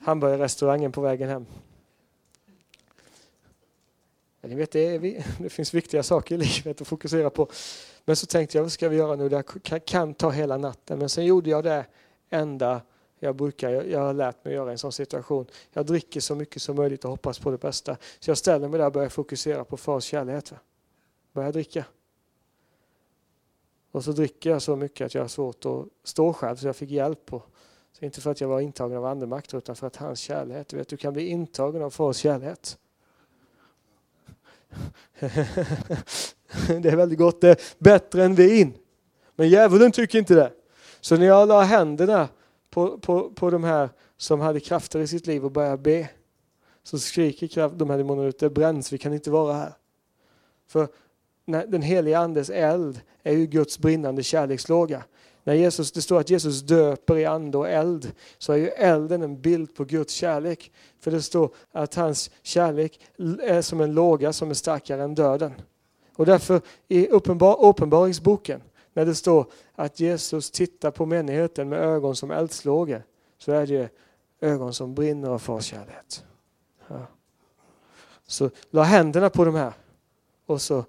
Speaker 1: hamburgerrestaurangen på vägen hem. Ni vet, det, är, det finns viktiga saker i livet att fokusera på. Men så tänkte jag, vad ska vi göra nu? Det kan ta hela natten. Men sen gjorde jag det enda jag brukar, jag har lärt mig att göra i en sån situation. Jag dricker så mycket som möjligt och hoppas på det bästa. Så jag ställer mig där och börjar fokusera på fars kärlek. Börjar dricka. Och så dricker jag så mycket att jag har svårt att stå själv så jag fick hjälp. På. så inte för att jag var intagen av andemakt utan för att hans kärlek. Du vet, du kan bli intagen av fars kärlek. det är väldigt gott, det är bättre än vin. Men djävulen tycker inte det. Så när jag la händerna på, på, på de här som hade krafter i sitt liv och började be, så skriker de här demonerna ut, det bränns, vi kan inte vara här. För den heliga andes eld är ju Guds brinnande kärlekslåga. När Jesus, det står att Jesus döper i ande och eld, så är ju elden en bild på Guds kärlek. För det står att hans kärlek är som en låga som är starkare än döden. Och därför i uppenbar, Uppenbaringsboken, när det står att Jesus tittar på männigheten med ögon som eldslågor, så är det ögon som brinner av fars kärlek. Ja. Så la händerna på de här och så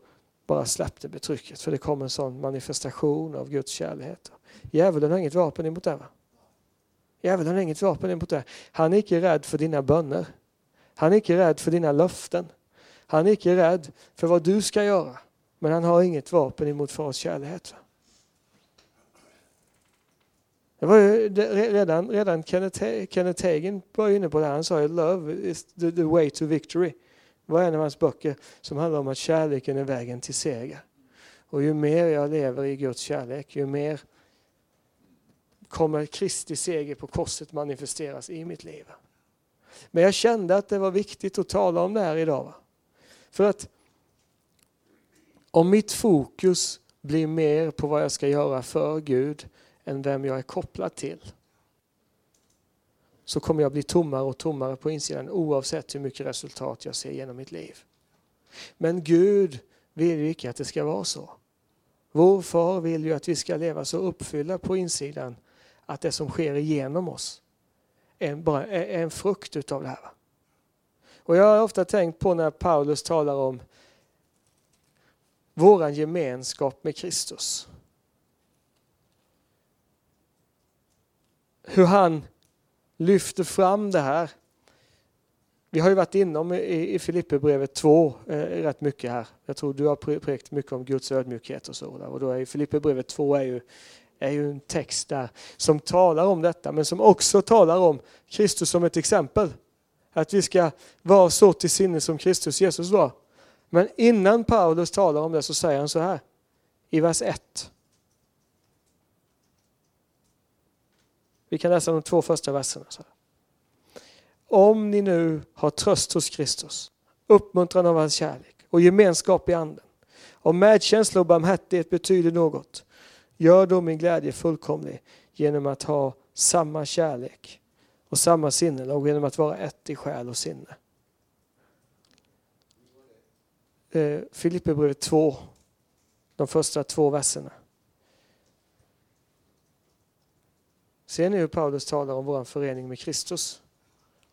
Speaker 1: bara släppte betrycket för det kom en sån manifestation av Guds kärlek. Djävulen har inget vapen emot det. Va? Djävulen har inget vapen emot det. Han är inte rädd för dina bönder. Han är inte rädd för dina löften. Han är inte rädd för vad du ska göra. Men han har inget vapen emot fars kärlek. Det var ju, redan, redan Kenneth, Kenneth Hagin var inne på det. Han sa att love is the, the way to victory. Det var en av hans böcker som handlar om att kärleken är vägen till seger. Och ju mer jag lever i Guds kärlek, ju mer kommer Kristi seger på korset manifesteras i mitt liv. Men jag kände att det var viktigt att tala om det här idag. För att om mitt fokus blir mer på vad jag ska göra för Gud än vem jag är kopplad till så kommer jag bli tommare och tommare på insidan oavsett hur mycket resultat jag ser genom mitt liv. Men Gud vill ju inte att det ska vara så. Vår far vill ju att vi ska leva så uppfyllda på insidan att det som sker igenom oss är, bara, är en frukt utav det här. Och jag har ofta tänkt på när Paulus talar om våran gemenskap med Kristus. Hur han lyfter fram det här. Vi har ju varit inom i, i Filipperbrevet 2 eh, rätt mycket här. Jag tror du har predikat mycket om Guds ödmjukhet och så. Där. Och då är Filipperbrevet 2 är ju, är ju en text där som talar om detta men som också talar om Kristus som ett exempel. Att vi ska vara så till sinne som Kristus Jesus var. Men innan Paulus talar om det så säger han så här i vers 1. Vi kan läsa de två första verserna. Om ni nu har tröst hos Kristus, uppmuntran av hans kärlek och gemenskap i anden, om medkänsla och barmhärtighet betyder något, gör då min glädje fullkomlig genom att ha samma kärlek och samma sinne och genom att vara ett i själ och sinne. Eh, Filipperbrevet 2, de första två verserna. Ser ni hur Paulus talar om vår förening med Kristus?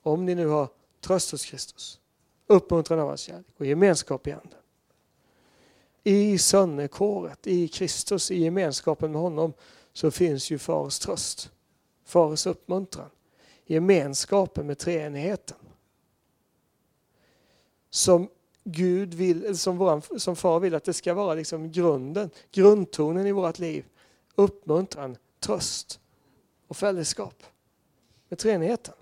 Speaker 1: Om ni nu har tröst hos Kristus, uppmuntran av hans kärlek och gemenskap i anden. I sönnekåret, i Kristus, i gemenskapen med honom så finns ju Fars tröst, Fars uppmuntran, gemenskapen med treenigheten. Som Gud vill, som, våran, som far vill att det ska vara liksom grunden, grundtonen i vårt liv. Uppmuntran, tröst och fällskap med treenigheten.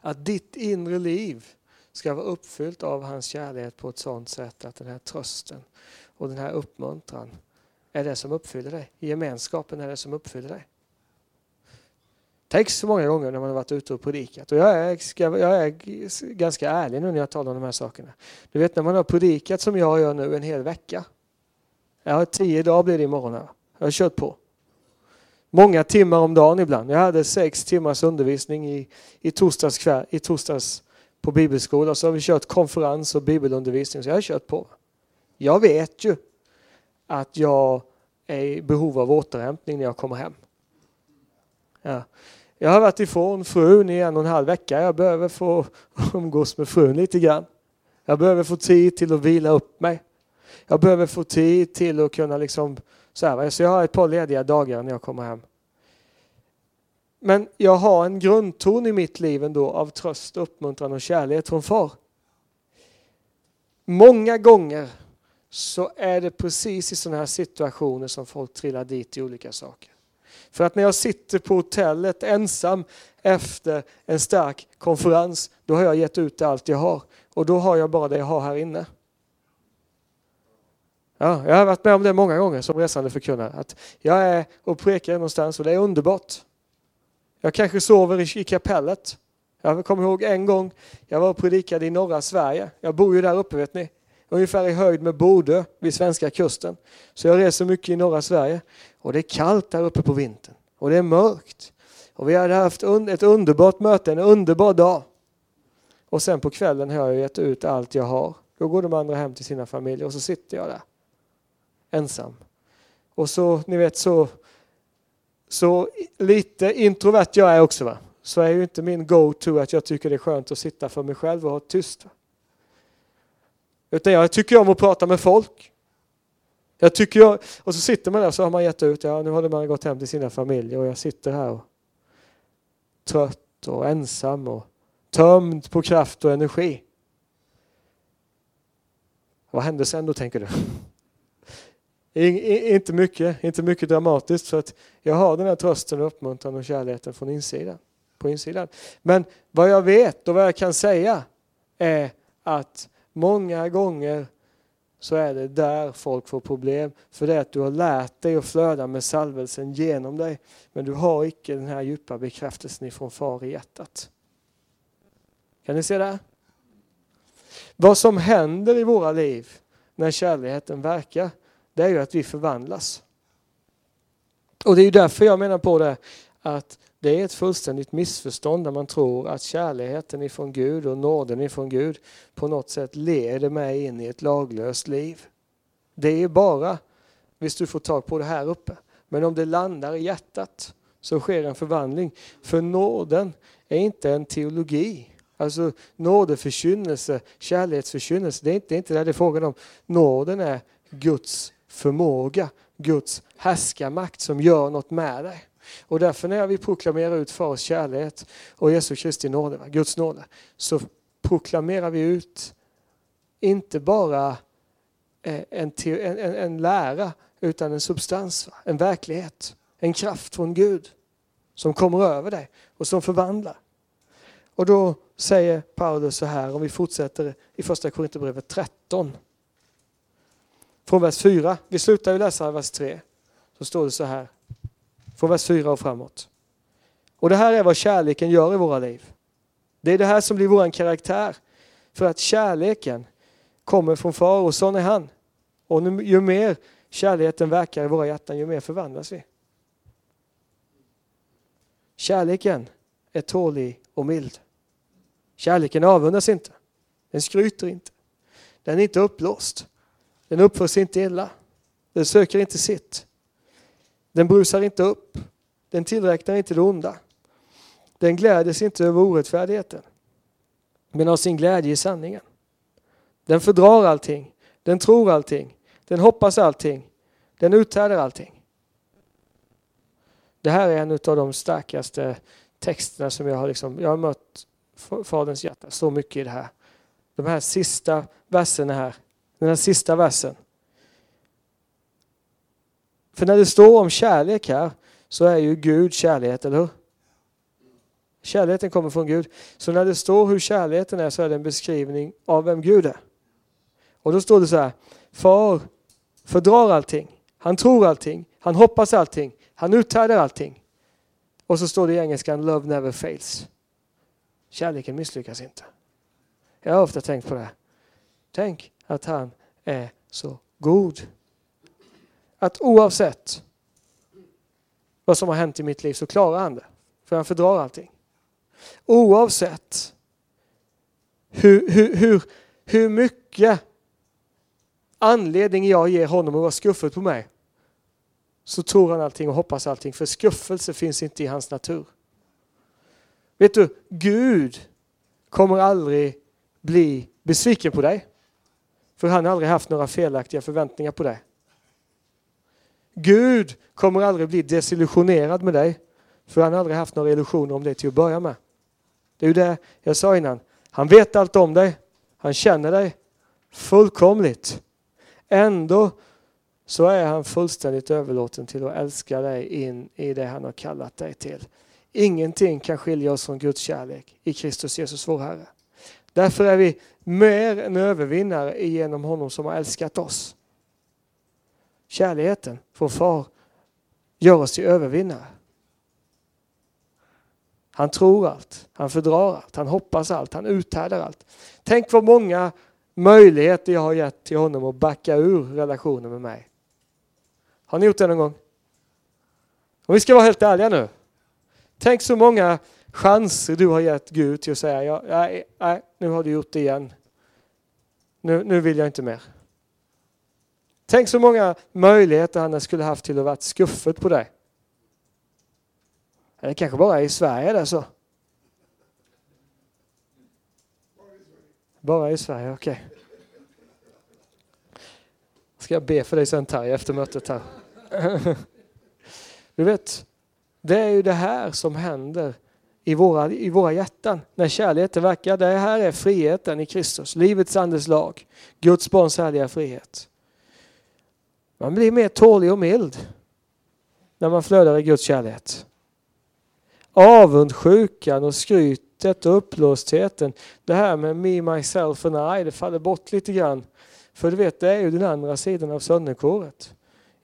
Speaker 1: Att ditt inre liv ska vara uppfyllt av hans kärlek på ett sådant sätt att den här trösten och den här uppmuntran är det som uppfyller dig. Gemenskapen är det som uppfyller dig. Tänk så många gånger när man har varit ute och predikat. Och jag är, jag är ganska ärlig nu när jag talar om de här sakerna. Du vet när man har predikat som jag gör nu en hel vecka. Jag har tio dagar blir det imorgon här. Jag har kört på. Många timmar om dagen ibland. Jag hade sex timmars undervisning i, i, torsdags, kväll, i torsdags på bibelskola. Så har vi kört konferens och bibelundervisning. Så jag har kört på. Jag vet ju att jag är i behov av återhämtning när jag kommer hem. Ja. Jag har varit ifrån frun i en och en halv vecka. Jag behöver få umgås med frun lite grann. Jag behöver få tid till att vila upp mig. Jag behöver få tid till att kunna liksom så, här, så jag har ett par lediga dagar när jag kommer hem. Men jag har en grundton i mitt liv ändå av tröst, uppmuntran och kärlek från far. Många gånger så är det precis i sådana här situationer som folk trillar dit i olika saker. För att när jag sitter på hotellet ensam efter en stark konferens, då har jag gett ut allt jag har. Och då har jag bara det jag har här inne. Ja, jag har varit med om det många gånger som resande förkunnare. Att jag är och prekar någonstans och det är underbart. Jag kanske sover i kapellet. Jag kommer ihåg en gång, jag var och predikade i norra Sverige. Jag bor ju där uppe vet ni. Ungefär i höjd med Bodö vid svenska kusten. Så jag reser mycket i norra Sverige. Och det är kallt där uppe på vintern. Och det är mörkt. Och vi hade haft ett underbart möte, en underbar dag. Och sen på kvällen har jag gett ut allt jag har. Då går de andra hem till sina familjer och så sitter jag där. Ensam. Och så, ni vet så, så lite introvert jag är också va. Så är ju inte min go-to att jag tycker det är skönt att sitta för mig själv och ha tyst. Utan jag tycker om att prata med folk. Jag tycker jag, och så sitter man där och så har man gett ut, ja nu har man gått hem till sina familjer och jag sitter här och trött och ensam och tömd på kraft och energi. Vad hände sen då tänker du? Inte, mycket, inte mycket dramatiskt för att jag har den här trösten och uppmuntran och kärleken från insidan, på insidan. Men vad jag vet och vad jag kan säga är att många gånger så är det där folk får problem. För det är att du har lärt dig att flöda med salvelsen genom dig. Men du har icke den här djupa bekräftelsen ifrån far i hjärtat. Kan ni se det? Vad som händer i våra liv när kärleken verkar, det är ju att vi förvandlas. Och det är därför jag menar på det att det är ett fullständigt missförstånd när man tror att kärleken ifrån Gud och nåden ifrån Gud på något sätt leder mig in i ett laglöst liv. Det är bara visst du får tag på det här uppe. Men om det landar i hjärtat så sker en förvandling. För nåden är inte en teologi. Alltså nådeförkynnelse, kärleksförkynnelse, det är inte, det är inte det det är frågan om. Nåden är Guds förmåga, Guds härskarmakt som gör något med dig. Och därför när vi proklamerar ut Fars kärlek och Jesu Kristi nåde, Guds nåde, så proklamerar vi ut inte bara eh, en, en, en, en lära utan en substans, en verklighet, en kraft från Gud som kommer över dig och som förvandlar. Och då säger Paulus så här, om vi fortsätter i första Korinthierbrevet 13. Från vers 4, vi slutar ju läsa vers 3, så står det så här. Från vers 4 och framåt. Och det här är vad kärleken gör i våra liv. Det är det här som blir vår karaktär. För att kärleken kommer från far och sån är han. Och nu, ju mer kärleken verkar i våra hjärtan, ju mer förvandlas vi. Kärleken är tålig och mild. Kärleken avundas inte. Den skryter inte. Den är inte uppblåst. Den uppför sig inte illa. Den söker inte sitt. Den brusar inte upp. Den tillräknar inte det onda. Den gläder sig inte över orättfärdigheten, men har sin glädje i sanningen. Den fördrar allting. Den tror allting. Den hoppas allting. Den uthärdar allting. Det här är en av de starkaste texterna som jag har, liksom, jag har mött Faderns hjärta så mycket i det här. De här sista verserna här. Den här sista versen. För när det står om kärlek här så är ju Gud kärlek, eller hur? Kärleken kommer från Gud. Så när det står hur kärleken är så är det en beskrivning av vem Gud är. Och då står det så här, far fördrar allting, han tror allting, han hoppas allting, han uthärdar allting. Och så står det i engelskan, love never fails. Kärleken misslyckas inte. Jag har ofta tänkt på det. Tänk att han är så god att oavsett vad som har hänt i mitt liv så klarar han det. För han fördrar allting. Oavsett hur, hur, hur, hur mycket anledning jag ger honom att vara skuffad på mig så tror han allting och hoppas allting. För skuffelse finns inte i hans natur. Vet du, Gud kommer aldrig bli besviken på dig. För han har aldrig haft några felaktiga förväntningar på dig. Gud kommer aldrig bli desillusionerad med dig. För han har aldrig haft några illusioner om det till att börja med. Det är ju det jag sa innan. Han vet allt om dig. Han känner dig fullkomligt. Ändå så är han fullständigt överlåten till att älska dig in i det han har kallat dig till. Ingenting kan skilja oss från Guds kärlek i Kristus Jesus vår Herre. Därför är vi mer än övervinnare genom honom som har älskat oss. Kärleken från far gör oss till övervinnare. Han tror allt, han fördrar allt, han hoppas allt, han uthärdar allt. Tänk vad många möjligheter jag har gett till honom att backa ur relationen med mig. Har ni gjort det någon gång? Om vi ska vara helt ärliga nu. Tänk så många chanser du har gett Gud till att säga, ja, nej, nej, nu har du gjort det igen. Nu, nu vill jag inte mer. Tänk så många möjligheter han skulle haft till att vara skuffet på dig. Eller kanske bara i Sverige där så. Bara i Sverige, okej. Okay. Ska jag be för dig sen Tarja efter mötet här. Du vet, det är ju det här som händer i våra, i våra hjärtan. När kärleken verkar, det här är friheten i Kristus, livets andes lag, Guds barns härliga frihet. Man blir mer tålig och mild när man flödar i Guds kärlek. Avundsjukan och skrytet och uppblåstheten, det här med me, myself and I, det faller bort lite grann. För du vet, det är ju den andra sidan av sönderkåret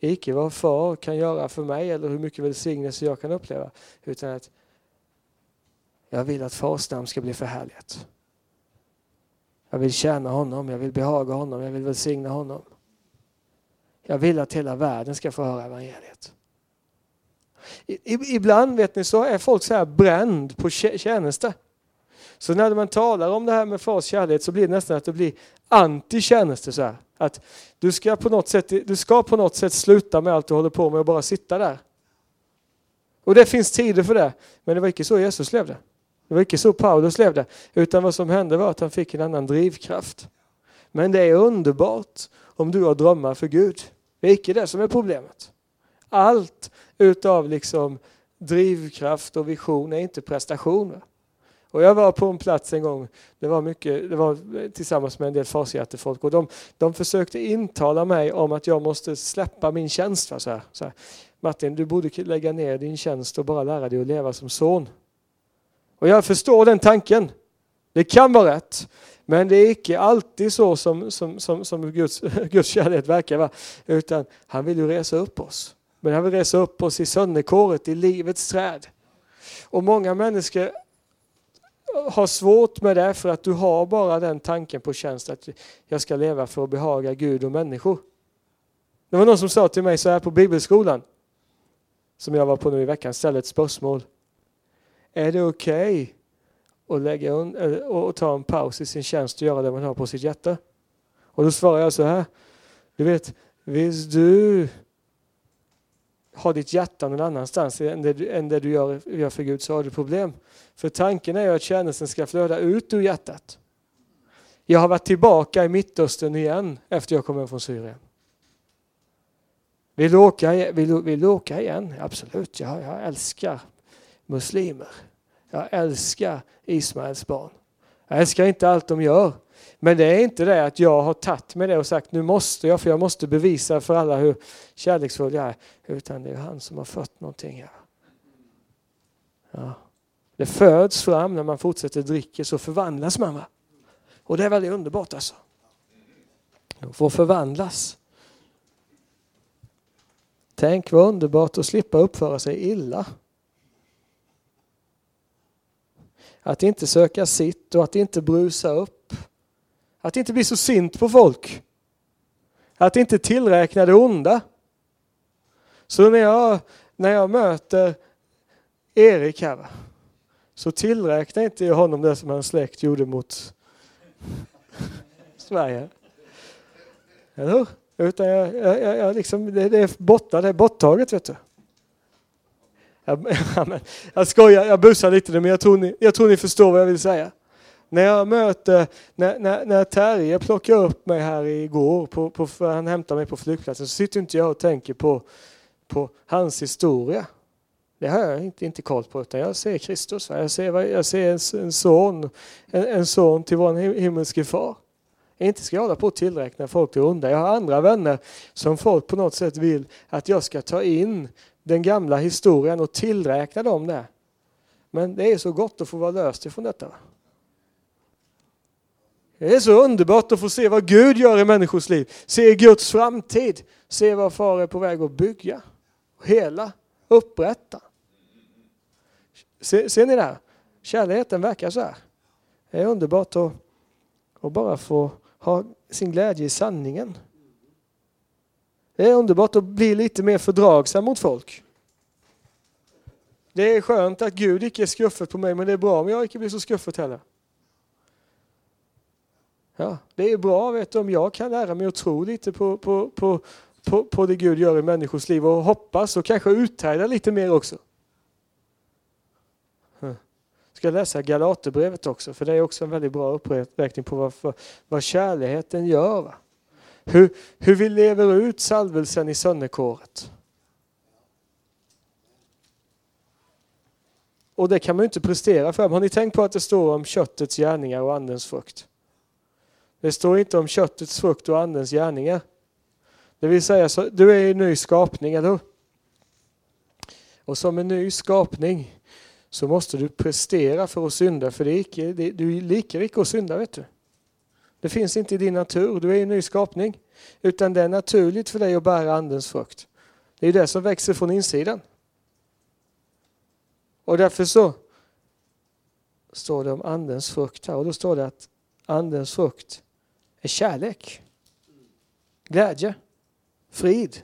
Speaker 1: icke vad far kan göra för mig eller hur mycket välsignelse jag kan uppleva. Utan att jag vill att fars namn ska bli förhärligat. Jag vill tjäna honom, jag vill behaga honom, jag vill välsigna honom. Jag vill att hela världen ska få höra evangeliet. Ibland vet ni så är folk så här bränd på tjänste. Så när man talar om det här med fars kärlek så blir det nästan att det blir anti-tjänste. Så här. Att du ska, på något sätt, du ska på något sätt sluta med allt du håller på med och bara sitta där. Och det finns tider för det. Men det var inte så Jesus levde. Det var inte så Paulus levde. Utan vad som hände var att han fick en annan drivkraft. Men det är underbart om du har drömmar för Gud. Det är icke det som är problemet. Allt utav liksom drivkraft och vision är inte prestation. Och jag var på en plats en gång, det var, mycket, det var tillsammans med en del fashjärtefolk. och de, de försökte intala mig om att jag måste släppa min tjänst. Så här, så här. Martin, du borde lägga ner din tjänst och bara lära dig att leva som son. Och jag förstår den tanken. Det kan vara rätt. Men det är icke alltid så som, som, som, som Guds, Guds kärlek verkar Va? Utan han vill ju resa upp oss. Men han vill resa upp oss i sönderkåret, i livets träd. Och många människor har svårt med det för att du har bara den tanken på tjänst att jag ska leva för att behaga Gud och människor. Det var någon som sa till mig så här på bibelskolan som jag var på nu i veckan, ställde ett spörsmål. Är det okej okay att, att eh, ta en paus i sin tjänst och göra det man har på sitt hjärta? Och då svarar jag så här. Du vet, visst du ha ditt hjärta någon annanstans än det, du, än det du gör, gör för Gud så har du problem. För tanken är ju att tjänsten ska flöda ut ur hjärtat. Jag har varit tillbaka i Mittöstern igen efter jag kom hem från Syrien. Vill du åka, vill, vill du åka igen? Absolut, jag, jag älskar muslimer. Jag älskar Ismaels barn. Jag älskar inte allt de gör. Men det är inte det att jag har tagit med det och sagt nu måste jag för jag måste bevisa för alla hur kärleksfull jag är. Utan det är han som har fött någonting här. Ja. Det föds fram när man fortsätter dricka så förvandlas man. Va? Och det är väldigt underbart alltså. De får förvandlas. Tänk vad underbart att slippa uppföra sig illa. Att inte söka sitt och att inte brusa upp. Att inte bli så sint på folk. Att inte tillräkna det onda. Så när jag när jag möter Erik här så tillräknar inte jag honom det som hans släkt gjorde mot Sverige. Eller hur? Utan jag, jag, jag liksom, det, det är borta, det är borttaget vet du. Jag, jag skojar, jag busar lite nu, men jag tror, ni, jag tror ni förstår vad jag vill säga. När jag möter, när, när, när Terje plockar upp mig här igår, på, på, han hämtar mig på flygplatsen, så sitter inte jag och tänker på, på hans historia. Det har jag inte, inte koll på, utan jag ser Kristus. Jag ser, jag ser en, en son, en, en, son till vår himmelske far. Inte ska jag hålla på att tillräkna folk till onda. Jag har andra vänner som folk på något sätt vill att jag ska ta in den gamla historien och tillräkna dem det. Men det är så gott att få vara löst ifrån detta. Det är så underbart att få se vad Gud gör i människors liv. Se Guds framtid. Se vad far är på väg att bygga. Hela, upprätta. Ser, ser ni det här? Kärleken verkar så här. Det är underbart att, att bara få ha sin glädje i sanningen. Det är underbart att bli lite mer fördragsam mot folk. Det är skönt att Gud icke är skuffet på mig, men det är bra om jag icke blir så skuffet heller. Ja, det är bra vet du, om jag kan lära mig att tro lite på, på, på, på, på det Gud gör i människors liv och hoppas och kanske uthärda lite mer också. Ska läsa Galaterbrevet också, för det är också en väldigt bra uppräkning på vad, vad kärleken gör. Va? Hur, hur vi lever ut salvelsen i sönderkåret. Och det kan man ju inte prestera för. Har ni tänkt på att det står om köttets gärningar och andens frukt? Det står inte om köttets frukt och andens gärningar. Det vill säga, så, du är en ny skapning, eller hur? Och som en ny skapning så måste du prestera för att synda, för det är icke, det, du liker icke att synda, vet du. Det finns inte i din natur, du är en ny skapning. Utan det är naturligt för dig att bära andens frukt. Det är det som växer från insidan. Och därför så står det om andens frukt här och då står det att andens frukt är kärlek, glädje, frid,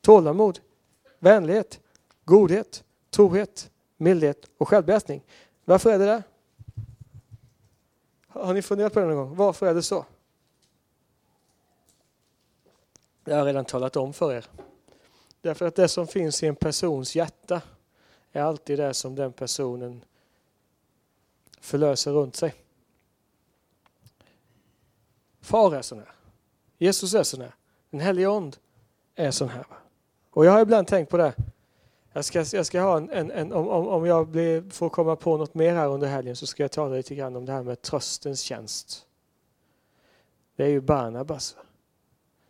Speaker 1: tålamod, vänlighet, godhet, trohet, mildhet och självbehärskning. Varför är det det? Har ni funderat på det någon gång? Varför är det så? Jag har redan talat om för er. Därför att det som finns i en persons hjärta är alltid det som den personen förlöser runt sig. Far är sån här. Jesus är sån här. Den helige Ond är sån här. Och jag har ibland tänkt på det. Jag ska, jag ska ha en, en, en om, om jag blir, får komma på något mer här under helgen så ska jag tala lite grann om det här med tröstens tjänst. Det är ju Barnabas.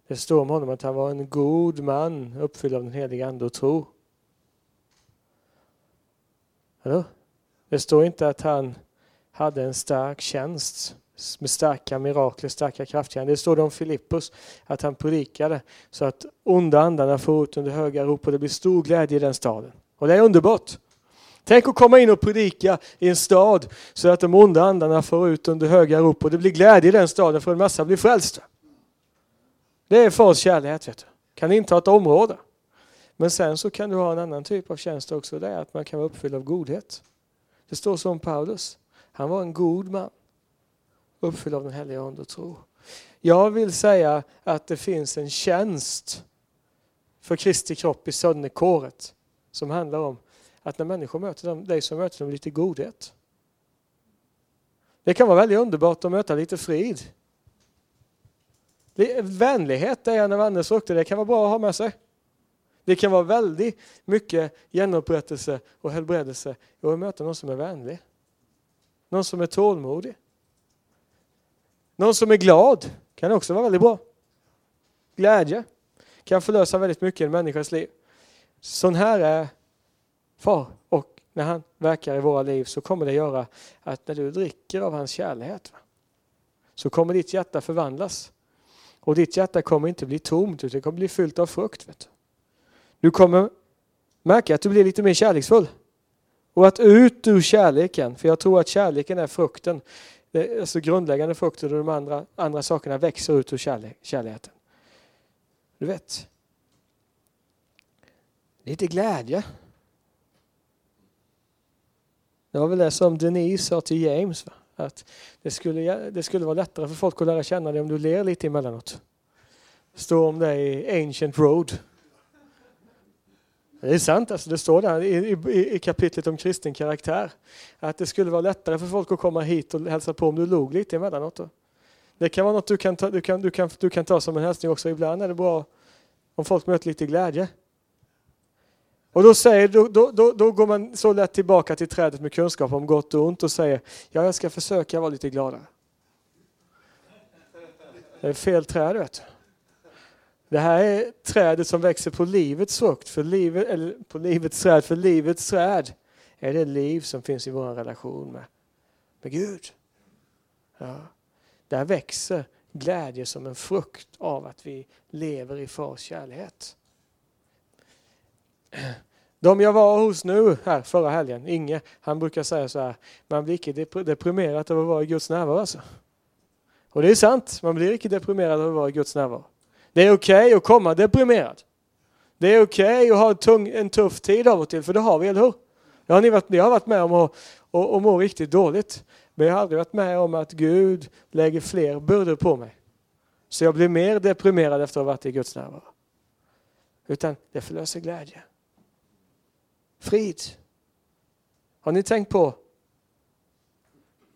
Speaker 1: Det står om honom att han var en god man uppfylld av den heliga Ande och tro. Hallå? Det står inte att han hade en stark tjänst med starka mirakler, starka kraftgärningar. Det står det om Filippus, att han predikade så att onda andarna får ut under höga rop och det blir stor glädje i den staden. Och det är underbart. Tänk att komma in och predika i en stad så att de onda andarna får ut under höga rop och det blir glädje i den staden för en massa blir frälsta. Det är fars kärlek, vet du. Kan inta ett område. Men sen så kan du ha en annan typ av tjänst också, det är att man kan vara uppfylld av godhet. Det står som Paulus. Han var en god man uppfylld av den heliga Ande och tro. Jag vill säga att det finns en tjänst för Kristi kropp i sönderkåret som handlar om att när människor möter dem, dig så möter de lite godhet. Det kan vara väldigt underbart att möta lite frid. Vänlighet är en av andens frukter, det kan vara bra att ha med sig. Det kan vara väldigt mycket genupprättelse och helbredelse och att möta någon som är vänlig. Någon som är tålmodig. Någon som är glad kan också vara väldigt bra. Glädje kan förlösa väldigt mycket i en människas liv. Sån här är far och när han verkar i våra liv så kommer det göra att när du dricker av hans kärlek så kommer ditt hjärta förvandlas. Och ditt hjärta kommer inte bli tomt utan det kommer bli fyllt av frukt. Vet du. du kommer märka att du blir lite mer kärleksfull. Och att ut ur kärleken, för jag tror att kärleken är frukten det, alltså grundläggande frukter och de andra, andra sakerna växer ut ur kärlek, kärleken. Du vet. Lite glädje. Det var väl det som Denise sa till James. Va? Att det skulle, det skulle vara lättare för folk att lära känna dig om du ler lite emellanåt. Står om dig i Ancient Road. Det är sant, alltså det står där i, i, i, kapitlet om kristen karaktär. Att det skulle vara lättare för folk att komma hit och hälsa på om du log lite emellanåt. Då. Det kan vara något du kan, ta, du, kan, du, kan, du kan ta som en hälsning också. Ibland är det bra om folk möter lite glädje. Och då, säger, då, då, då, då, går man så lätt tillbaka till trädet med kunskap om gott och ont och säger ja, jag ska försöka vara lite gladare. Det är fel träd, vet du. Det här är trädet som växer på livets frukt, för livet, eller på livets träd, för livets träd är det liv som finns i vår relation med, med Gud. Ja. Där växer glädje som en frukt av att vi lever i fars kärlek. De jag var hos nu här förra helgen, Inge, han brukar säga så här, man blir icke deprimerad av att vara i Guds närvaro. Alltså. Och det är sant, man blir icke deprimerad av att vara i Guds närvaro. Det är okej okay att komma deprimerad. Det är okej okay att ha en, tung, en tuff tid av och till, för det har vi, eller hur? Jag har varit, jag har varit med om att och, och må riktigt dåligt. Men jag har aldrig varit med om att Gud lägger fler bördor på mig. Så jag blir mer deprimerad efter att ha varit i Guds närvaro. Utan det förlöser glädje. Frid. Har ni tänkt på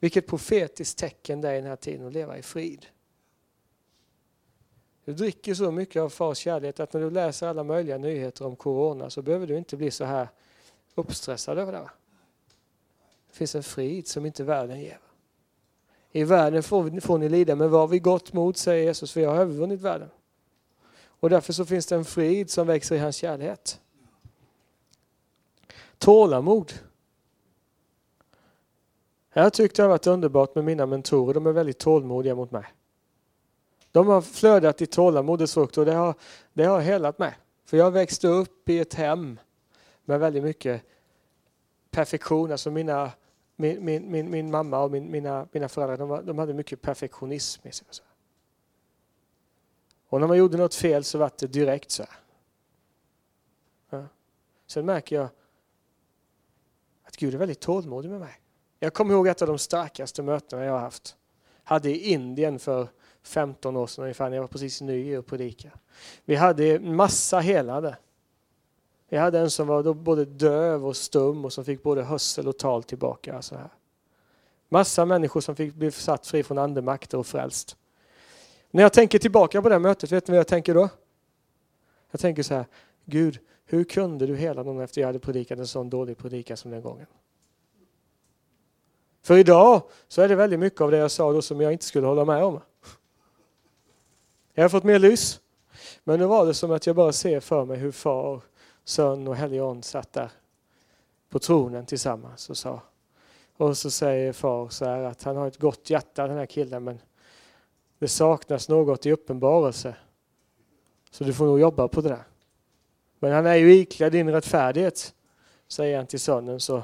Speaker 1: vilket profetiskt tecken det är i den här tiden att leva i frid? Du dricker så mycket av fars kärlek att när du läser alla möjliga nyheter om corona så behöver du inte bli så här uppstressad över det. Det finns en frid som inte världen ger. I världen får, får ni lida, men var vi gott mod, säger Jesus, för jag har övervunnit världen. Och därför så finns det en frid som växer i hans kärlek. Tålamod. Jag tyckte det har varit underbart med mina mentorer. De är väldigt tålmodiga mot mig. De har flödat i tålamodets frukt och det har, det har helat mig. För jag växte upp i ett hem med väldigt mycket perfektion. Alltså mina, min, min, min, min mamma och min, mina, mina föräldrar de, var, de hade mycket perfektionism i sig. Och när man gjorde något fel så var det direkt så här. Ja. Sen märker jag att Gud är väldigt tålmodig med mig. Jag kommer ihåg ett av de starkaste mötena jag har haft. Hade i Indien för 15 år sedan ungefär, när jag var precis ny och predika. Vi hade massa helade. Vi hade en som var både döv och stum och som fick både hörsel och tal tillbaka. Så här. Massa människor som fick bli satt fri från andemakter och frälst. När jag tänker tillbaka på det mötet, vet ni vad jag tänker då? Jag tänker så här, Gud, hur kunde du hela någon efter jag hade predikat en sån dålig predikan som den gången? För idag så är det väldigt mycket av det jag sa då som jag inte skulle hålla med om. Jag har fått mer lys. Men nu var det som att jag bara ser för mig hur far, son och helion satt där på tronen tillsammans och sa. Och så säger far så här att han har ett gott hjärta den här killen men det saknas något i uppenbarelse. Så du får nog jobba på det där. Men han är ju iklädd din rättfärdighet, säger han till sonen. Så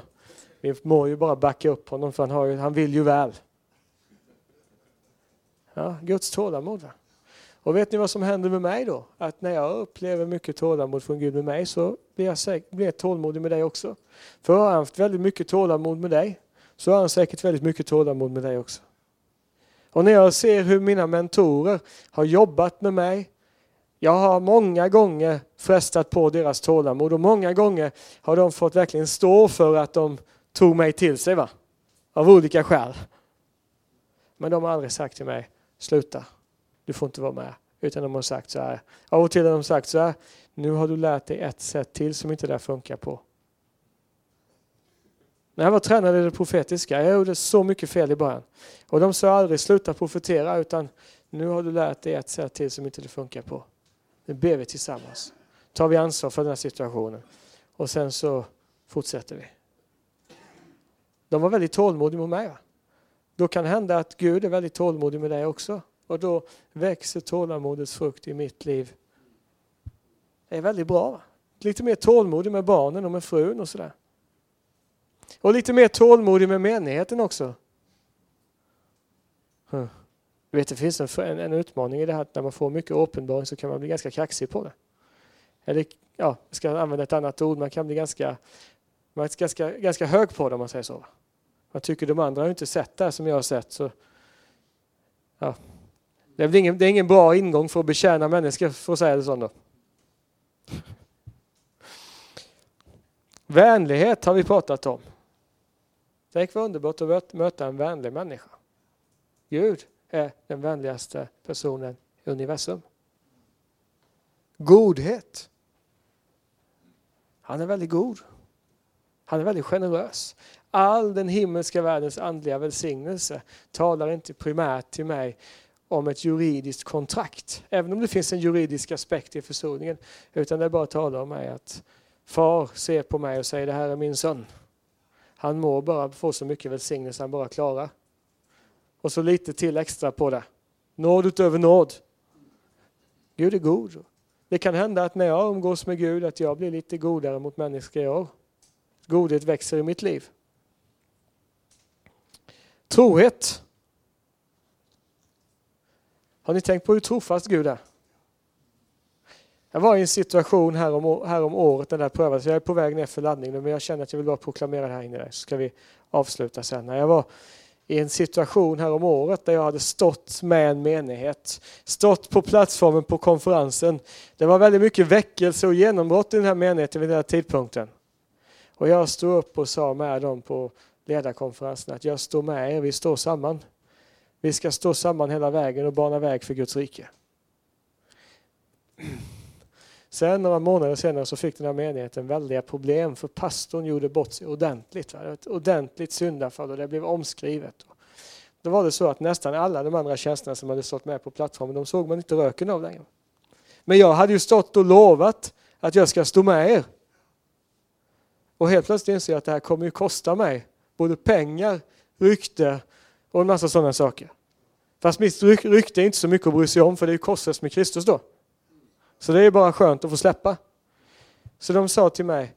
Speaker 1: vi må ju bara backa upp honom för han, har ju, han vill ju väl. Ja, Guds tålamod. Va? Och vet ni vad som händer med mig då? Att när jag upplever mycket tålamod från Gud med mig så blir jag, säkert, blir jag tålmodig med dig också. För har han haft väldigt mycket tålamod med dig så har han säkert väldigt mycket tålamod med dig också. Och när jag ser hur mina mentorer har jobbat med mig, jag har många gånger frestat på deras tålamod och många gånger har de fått verkligen stå för att de tog mig till sig va? av olika skäl. Men de har aldrig sagt till mig, sluta, du får inte vara med. Utan de har sagt så här, av och till har de sagt så här, nu har du lärt dig ett sätt till som inte det funkar på. När jag var tränare i det profetiska, jag gjorde så mycket fel i början. Och de sa aldrig sluta profetera utan nu har du lärt dig ett sätt till som inte det funkar på. Nu ber vi tillsammans. Tar vi ansvar för den här situationen. Och sen så fortsätter vi. De var väldigt tålmodiga med mig. Va? Då kan det hända att Gud är väldigt tålmodig med dig också. Och då växer tålamodets frukt i mitt liv. Det är väldigt bra. Va? Lite mer tålmodig med barnen och med frun och sådär. Och lite mer tålmodig med menigheten också. Du vet, det finns en, en, en, utmaning i det här att när man får mycket uppenbarelse så kan man bli ganska kaxig på det. Eller ja, jag ska använda ett annat ord, man kan bli ganska, man är ganska, ganska hög på det om man säger så. Man tycker de andra har inte sett det som jag har sett. Så, ja det, är ingen, det är ingen bra ingång för att betjäna människor, för att säga det så. Då. Vänlighet har vi pratat om. Tänk vad underbart att möta en vänlig människa. Gud är den vänligaste personen i universum. Godhet. Han är väldigt god. Han är väldigt generös. All den himmelska världens andliga välsignelse talar inte primärt till mig om ett juridiskt kontrakt, även om det finns en juridisk aspekt i försoningen, utan det bara talar om mig att far ser på mig och säger det här är min son. Han må bara få så mycket välsignelse han bara klarar. Och så lite till extra på det. Nåd utöver nåd. Gud är god. Det kan hända att när jag umgås med Gud att jag blir lite godare mot människor jag Godhet växer i mitt liv. Trohet. Har ni tänkt på hur trofast Gud är? Jag var i en situation här om, här om året när det prövades. Jag är på väg ner för laddning nu, men jag känner att jag vill bara proklamera det här inne. Så ska vi avsluta sen. När Jag var i en situation här om året där jag hade stått med en menighet. Stått på plattformen på konferensen. Det var väldigt mycket väckelse och genombrott i den här menigheten vid den här tidpunkten. Och jag stod upp och sa med dem på ledarkonferensen att jag står med er, vi står samman. Vi ska stå samman hela vägen och bana väg för Guds rike. Sen några månader senare så fick den här menigheten väldiga problem för pastorn gjorde bort sig ordentligt. Va? Ett ordentligt syndafall och det blev omskrivet. Då var det så att nästan alla de andra tjänsterna som hade stått med på plattformen, de såg man inte röken av längre. Men jag hade ju stått och lovat att jag ska stå med er. Och helt plötsligt inser jag att det här kommer ju kosta mig både pengar, rykte och en massa sådana saker. Fast mitt rykte är inte så mycket att bry sig om för det är ju korsfäst med Kristus då. Så det är bara skönt att få släppa. Så de sa till mig,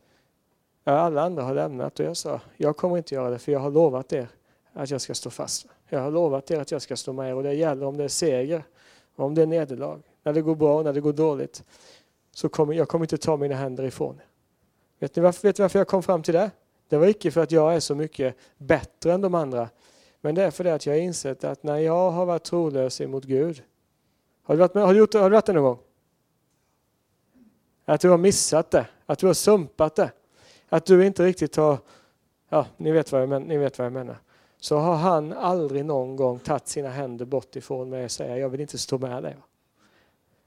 Speaker 1: ja, alla andra har lämnat och jag sa, jag kommer inte göra det för jag har lovat er att jag ska stå fast. Jag har lovat er att jag ska stå med er och det gäller om det är seger, om det är nederlag, när det går bra, och när det går dåligt. Så kommer jag kommer inte ta mina händer ifrån er. Vet ni varför, vet ni varför jag kom fram till det? Det var icke för att jag är så mycket bättre än de andra. Men det är för det att jag har insett att när jag har varit trolös emot Gud. Har du varit, med, har du gjort, har du varit det någon gång? Att du har missat det, att du har sumpat det. Att du inte riktigt har, ja ni vet vad jag, men, ni vet vad jag menar. Så har han aldrig någon gång tagit sina händer bort ifrån mig och säger jag vill inte stå med dig.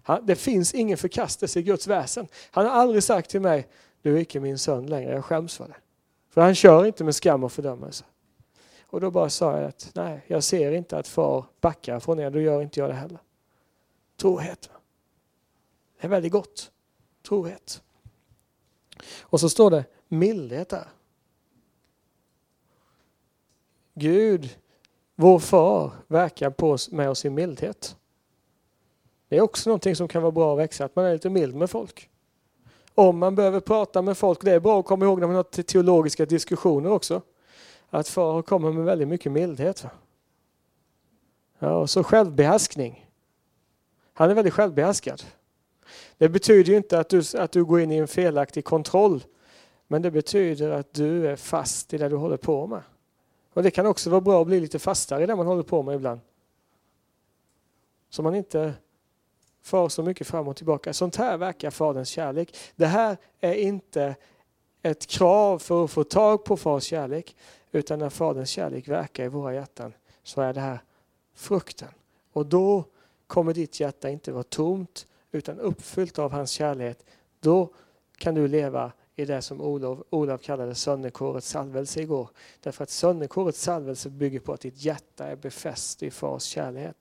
Speaker 1: Han, det finns ingen förkastelse i Guds väsen. Han har aldrig sagt till mig du är icke min son längre, jag skäms för det. För han kör inte med skam och fördömelse. Och då bara sa jag att nej, jag ser inte att far backar från er, då gör inte jag det heller. Trohet. Det är väldigt gott. Trohet. Och så står det mildhet där. Gud, vår far, verkar på oss, med oss i mildhet. Det är också någonting som kan vara bra att växa, att man är lite mild med folk. Om man behöver prata med folk, det är bra att komma ihåg när man har teologiska diskussioner också, att far kommer med väldigt mycket mildhet. Ja, och så självbehärskning. Han är väldigt självbehärskad. Det betyder ju inte att du, att du går in i en felaktig kontroll, men det betyder att du är fast i det du håller på med. Och Det kan också vara bra att bli lite fastare i det man håller på med ibland. Så man inte far så mycket fram och tillbaka. Sånt här verkar Faderns kärlek. Det här är inte ett krav för att få tag på Fars kärlek, utan när Faderns kärlek verkar i våra hjärtan så är det här frukten. Och då kommer ditt hjärta inte vara tomt utan uppfyllt av hans kärlek. Då kan du leva i det som Olof, Olof kallade sönderkårets salvelse igår. Därför att sönderkårets salvelse bygger på att ditt hjärta är befäst i fars kärlek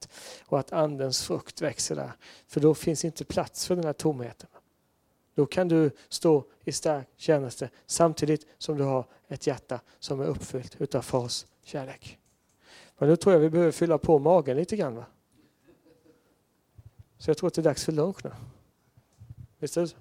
Speaker 1: och att andens frukt växer där. För då finns inte plats för den här tomheten. Då kan du stå i stark tjänste samtidigt som du har ett hjärta som är uppfyllt utav fars kärlek. Men nu tror jag vi behöver fylla på magen lite grann. Va? Så jag tror att det är dags för lunch nu. Visst är det så?